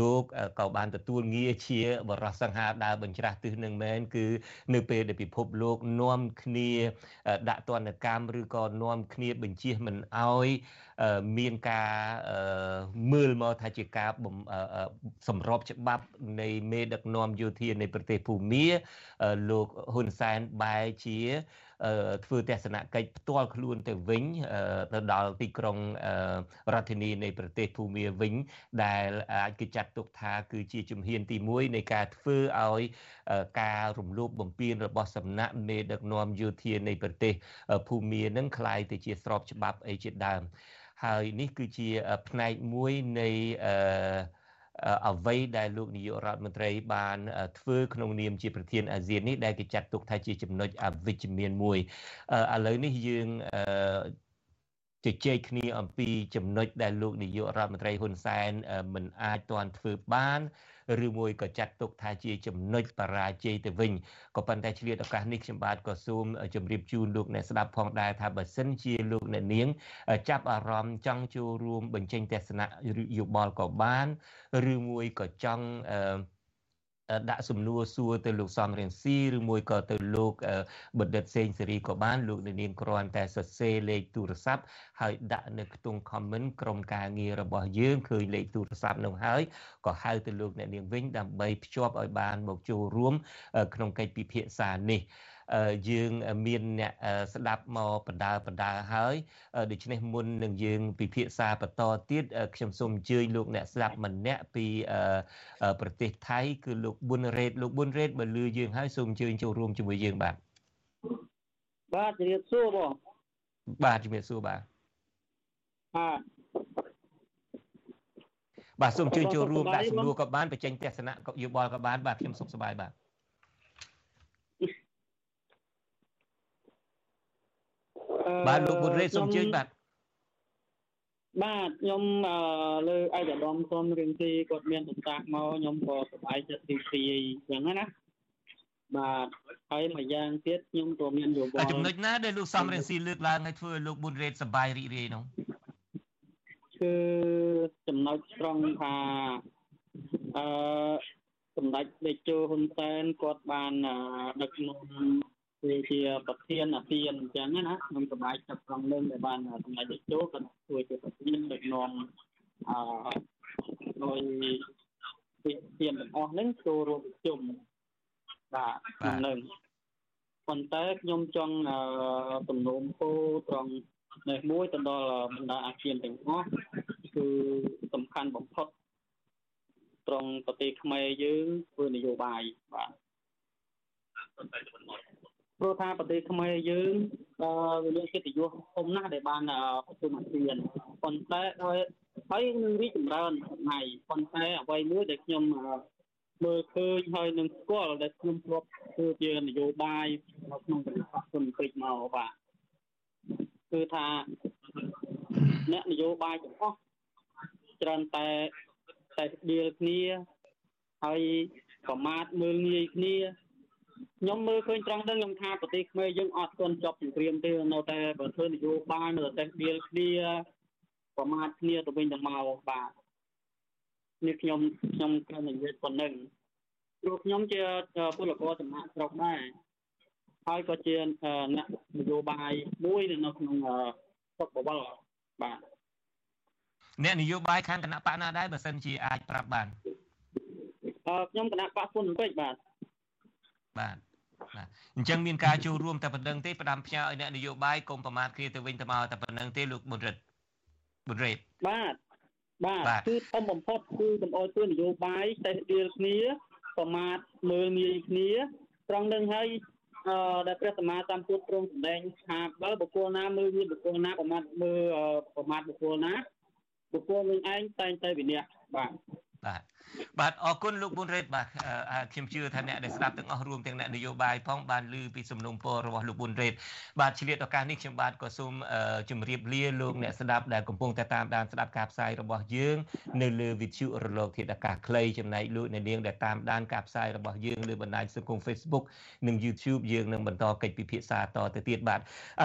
លោកក៏បានទទួលងារជាបរិសង្ហាដើរបញ្ច្រាស់ទិសនឹងមែនគឺនៅពេលដែលពិភពលោកនាំគ្នាដាក់ទណ្ឌកម្មឬក៏នាំគ្នាបញ្ជាមិនអោយ មានការមើលមកថាជាការសម្របច្បាប់នៃមេដឹកនាំយោធានៃប្រទេសភូមាលោកហ៊ុនសែនបែរជាធ្វើទស្សនកិច្ចផ្ទាល់ខ្លួនទៅវិញទៅដល់ទីក្រុងរដ្ឋធានីនៃប្រទេសភូមាវិញ ដែលអាចគេចាត់ទុកថាគឺជាជំហានទី1នៃការធ្វើឲ្យការរំលោភបំពានរបស់សំណាក់មេដឹកនាំយោធានៃប្រទេសភូមានឹងคล้ายទៅជាស្របច្បាប់អីជាដើម ហើយនេះគឺជាផ្នែកមួយនៃអឺអ្វីដែលលោកនាយករដ្ឋមន្ត្រីបានធ្វើក្នុងនាមជាប្រធានអាស៊ាននេះដែលគេចាត់ទុកថាជាចំណុចអវិជ្ជមានមួយឥឡូវនេះយើងជជែកគ្នាអំពីចំណុចដែលលោកនាយករដ្ឋមន្ត្រីហ៊ុនសែនមិនអាចទាន់ធ្វើបាន ឬមួយក៏ចាត់ទុកថាជាចំណុចបរាជ័យទៅវិញក៏ប៉ុន្តែឆ្លៀតឱកាសនេះខ្ញុំបាទក៏សូមជម្រាបជូនលោកអ្នកស្ដាប់ផងដែរថាបើសិនជាលោកអ្នកនាង ចាប់អារម្មណ៍ចង់ចូលរួមបញ្ចេញទស្សនៈយោបល់ក៏បាន ឬមួយក៏ចង់អឺ ដាក់សំណួរសួរទៅលោកសំរៀងស៊ីឬមួយក៏ទៅលោកបណ្ឌិតសេងសេរីក៏បានលោកនាងគ្រាន់តែសរសេរលេខទូរស័ព្ទហើយដាក់នៅខ្ទង់ comment ក្រុមការងាររបស់យើងឃើញលេខទូរស័ព្ទនោះហើយក៏ហៅទៅលោកអ្នកនាងវិញដើម្បីភ្ជាប់ឲ្យបានមកចូលរួម ក្នុងកិច្ចពិភាក្សានេះ យើងមានអ្នកស្ដាប់មកបដាបដាហើយដូច្នេះមុននឹងយើងពិភាក្សាបន្តទៀតខ្ញុំសូមអញ្ជើញលោកអ្នកស្ដាប់ម្នាក់ពីប្រទេសថៃគឺលោកប៊ុនរ៉េតលោកប៊ុនរ៉េតបើលឺយើងហើយសូមអញ្ជើញចូលរួមជាមួយយើងបាទបាទជំរាបសួរបងបាទជំរាបសួរបាទបាទបាទសូមជួយចូលរួមដាក់សំណួរក៏បានបញ្ចេញទស្សនៈយោបល់ក៏បានបាទខ្ញុំសុខសប្បាយបាទ បាទលោកបុត្រេសូមអញ្ជើញបាទបាទខ្ញុំលើឯកឧត្តមសុំរៀងទីគាត់មានប្រសាសន៍មកខ្ញុំក៏សប្បាយចិត្តទីទីអញ្ចឹងណាបាទហើយមួយយ៉ាងទៀតខ្ញុំក៏មានយោបល់ចំណុចណាដែលលោកសំរៀងស៊ីលើកឡើងឲ្យធ្វើឲ្យលោកប៊ុនរ៉េតសប្បាយរីករាយនោះគឺចំណុចត្រង់ថាអឺសម្ដេចតេជោហ៊ុនសែនគាត់បានដឹកនាំ វាជាប្រធានអាស៊ានអញ្ចឹងណាខ្ញុំសប្បាយចិត្តត្រង់នឹងដែលបានសម្ដេចតេជោគាត់ជួយជាប្រធានដឹកនាំអឺដោយវិធានទាំងអស់ហ្នឹងចូលរួមប្រជុំបាទក្នុងនឹងប៉ុន្តែខ្ញុំចង់ទំនោរពោត្រង់នេះមួយទៅដល់បណ្ដាអាស៊ានទាំងអស់គឺសំខាន់បំផុតត្រង់ប្រទេសខ្មែរយើងធ្វើនយោបាយបាទ ព្រោះថាប្រទេសខ្មែរយើងវាមានកិត្តិយសធំណាស់ដែលបានប្រជុំអាស៊ានប៉ុន្តែហើយហើយនឹងរីកចម្រើនថ្ងៃប៉ុន្តែអ្វីមួយដែលខ្ញុំមើលឃើញហើយនឹងស្គាល់ដែលខ្ញុំធ្លាប់ធ្វើជានយោបាយនៅក្នុងប្រទេសគុណពេជ្រមកបាទគឺថាអ្នកនយោបាយទាំងអស់ច្រើនតែតែស្ដៀលគ្នាហើយប្រមាថមើលងាយគ្នា ខ្ញុំមើលឃើញត្រង់ហ្នឹងខ្ញុំថាប្រទេសខ្មែរយើងអត់ទាន់ចប់សង្គ្រាមទេនៅតែបើធ្វើនយោបាយនៅតែស្ដៀលគ្នាប្រមាថគ្នាទៅវិញទៅមកបាទនេះខ្ញុំខ្ញុំគ្រាន់តែនិយាយប៉ុណ្្នឹងព្រោះខ្ញុំជាពលករចំណាក់ស្រុកដែរហើយក៏ជាអ្នកនយោបាយមួយនៅក្នុងស្រុកបវលបាទអ្នកនយោបាយខាងគណៈបកណាដែរបើសិនជាអាចប្រាប់បានអឺខ្ញុំគណៈបកពុនពេជ្របាទបាទ បាទអញ្ចឹងមានការចូលរួមតែប៉ុណ្្នឹងទេផ្ដាំផ្ញើឲ្យអ្នកនយោបាយកុំប្រមាថគ្នាទៅវិញទៅមកតែប៉ុណ្្នឹងទេលោកបុរិទ្ធបុរេតបាទបាទគឺធំបំផុតគឺកុំអោយធ្វើនយោបាយតែដៀលគ្នាប្រមាថមើលងាយគ្នាត្រង់នឹងហើយអឺដែលព្រះសម្មាសម្ពុទ្ធទ្រង់សម្ដែងថាបើបុគ្គលណាមើលងាយបុគ្គលណាប្រមាថមើលប្រមាថបុគ្គលណាបុគ្គលនឹងឯងតែងតែវិន័យបាទបាទ បាទអរគុណលោកប៊ុនរ៉េតបាទខ្ញុំជឿថាអ្នកដែលស្ដាប់ទាំងអស់រួមទាំងអ្នកនយោបាយផងបានឮពីសំណុំពររបស់លោកប៊ុនរ៉េតបាទឆ្លៀតឱកាសនេះខ្ញុំបាទក៏សូមជម្រាបលាលោកអ្នកស្ដាប់ដែលកំពុងតែតាមដានស្ដាប់ការផ្សាយរបស់យើងនៅលើវិទ្យុរលកធាតុអាកាសខ្លីចំណែកលោកអ្នកនាងដែលតាមដានការផ្សាយរបស់យើងលើបណ្ដាញសង្គម Facebook និង YouTube យើងនឹងបន្តកិច្ចពិភាក្សាតទៅទៀតបាទឥ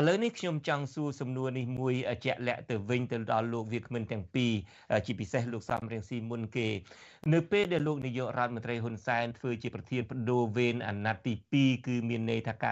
ឡូវនេះខ្ញុំចង់សួរសំណួរនេះមួយជាក់លាក់ទៅវិញទៅដល់លោកវាគ្មិនទាំងពីរជាពិសេសលោកសំរៀងស៊ីមុនគេ នៅពេលដែលលោកនាយករដ្ឋមន្ត្រីហ៊ុនសែនធ្វើជាប្រធានបដូវវេនអាណត្តិទី2គឺមានន័យថាការ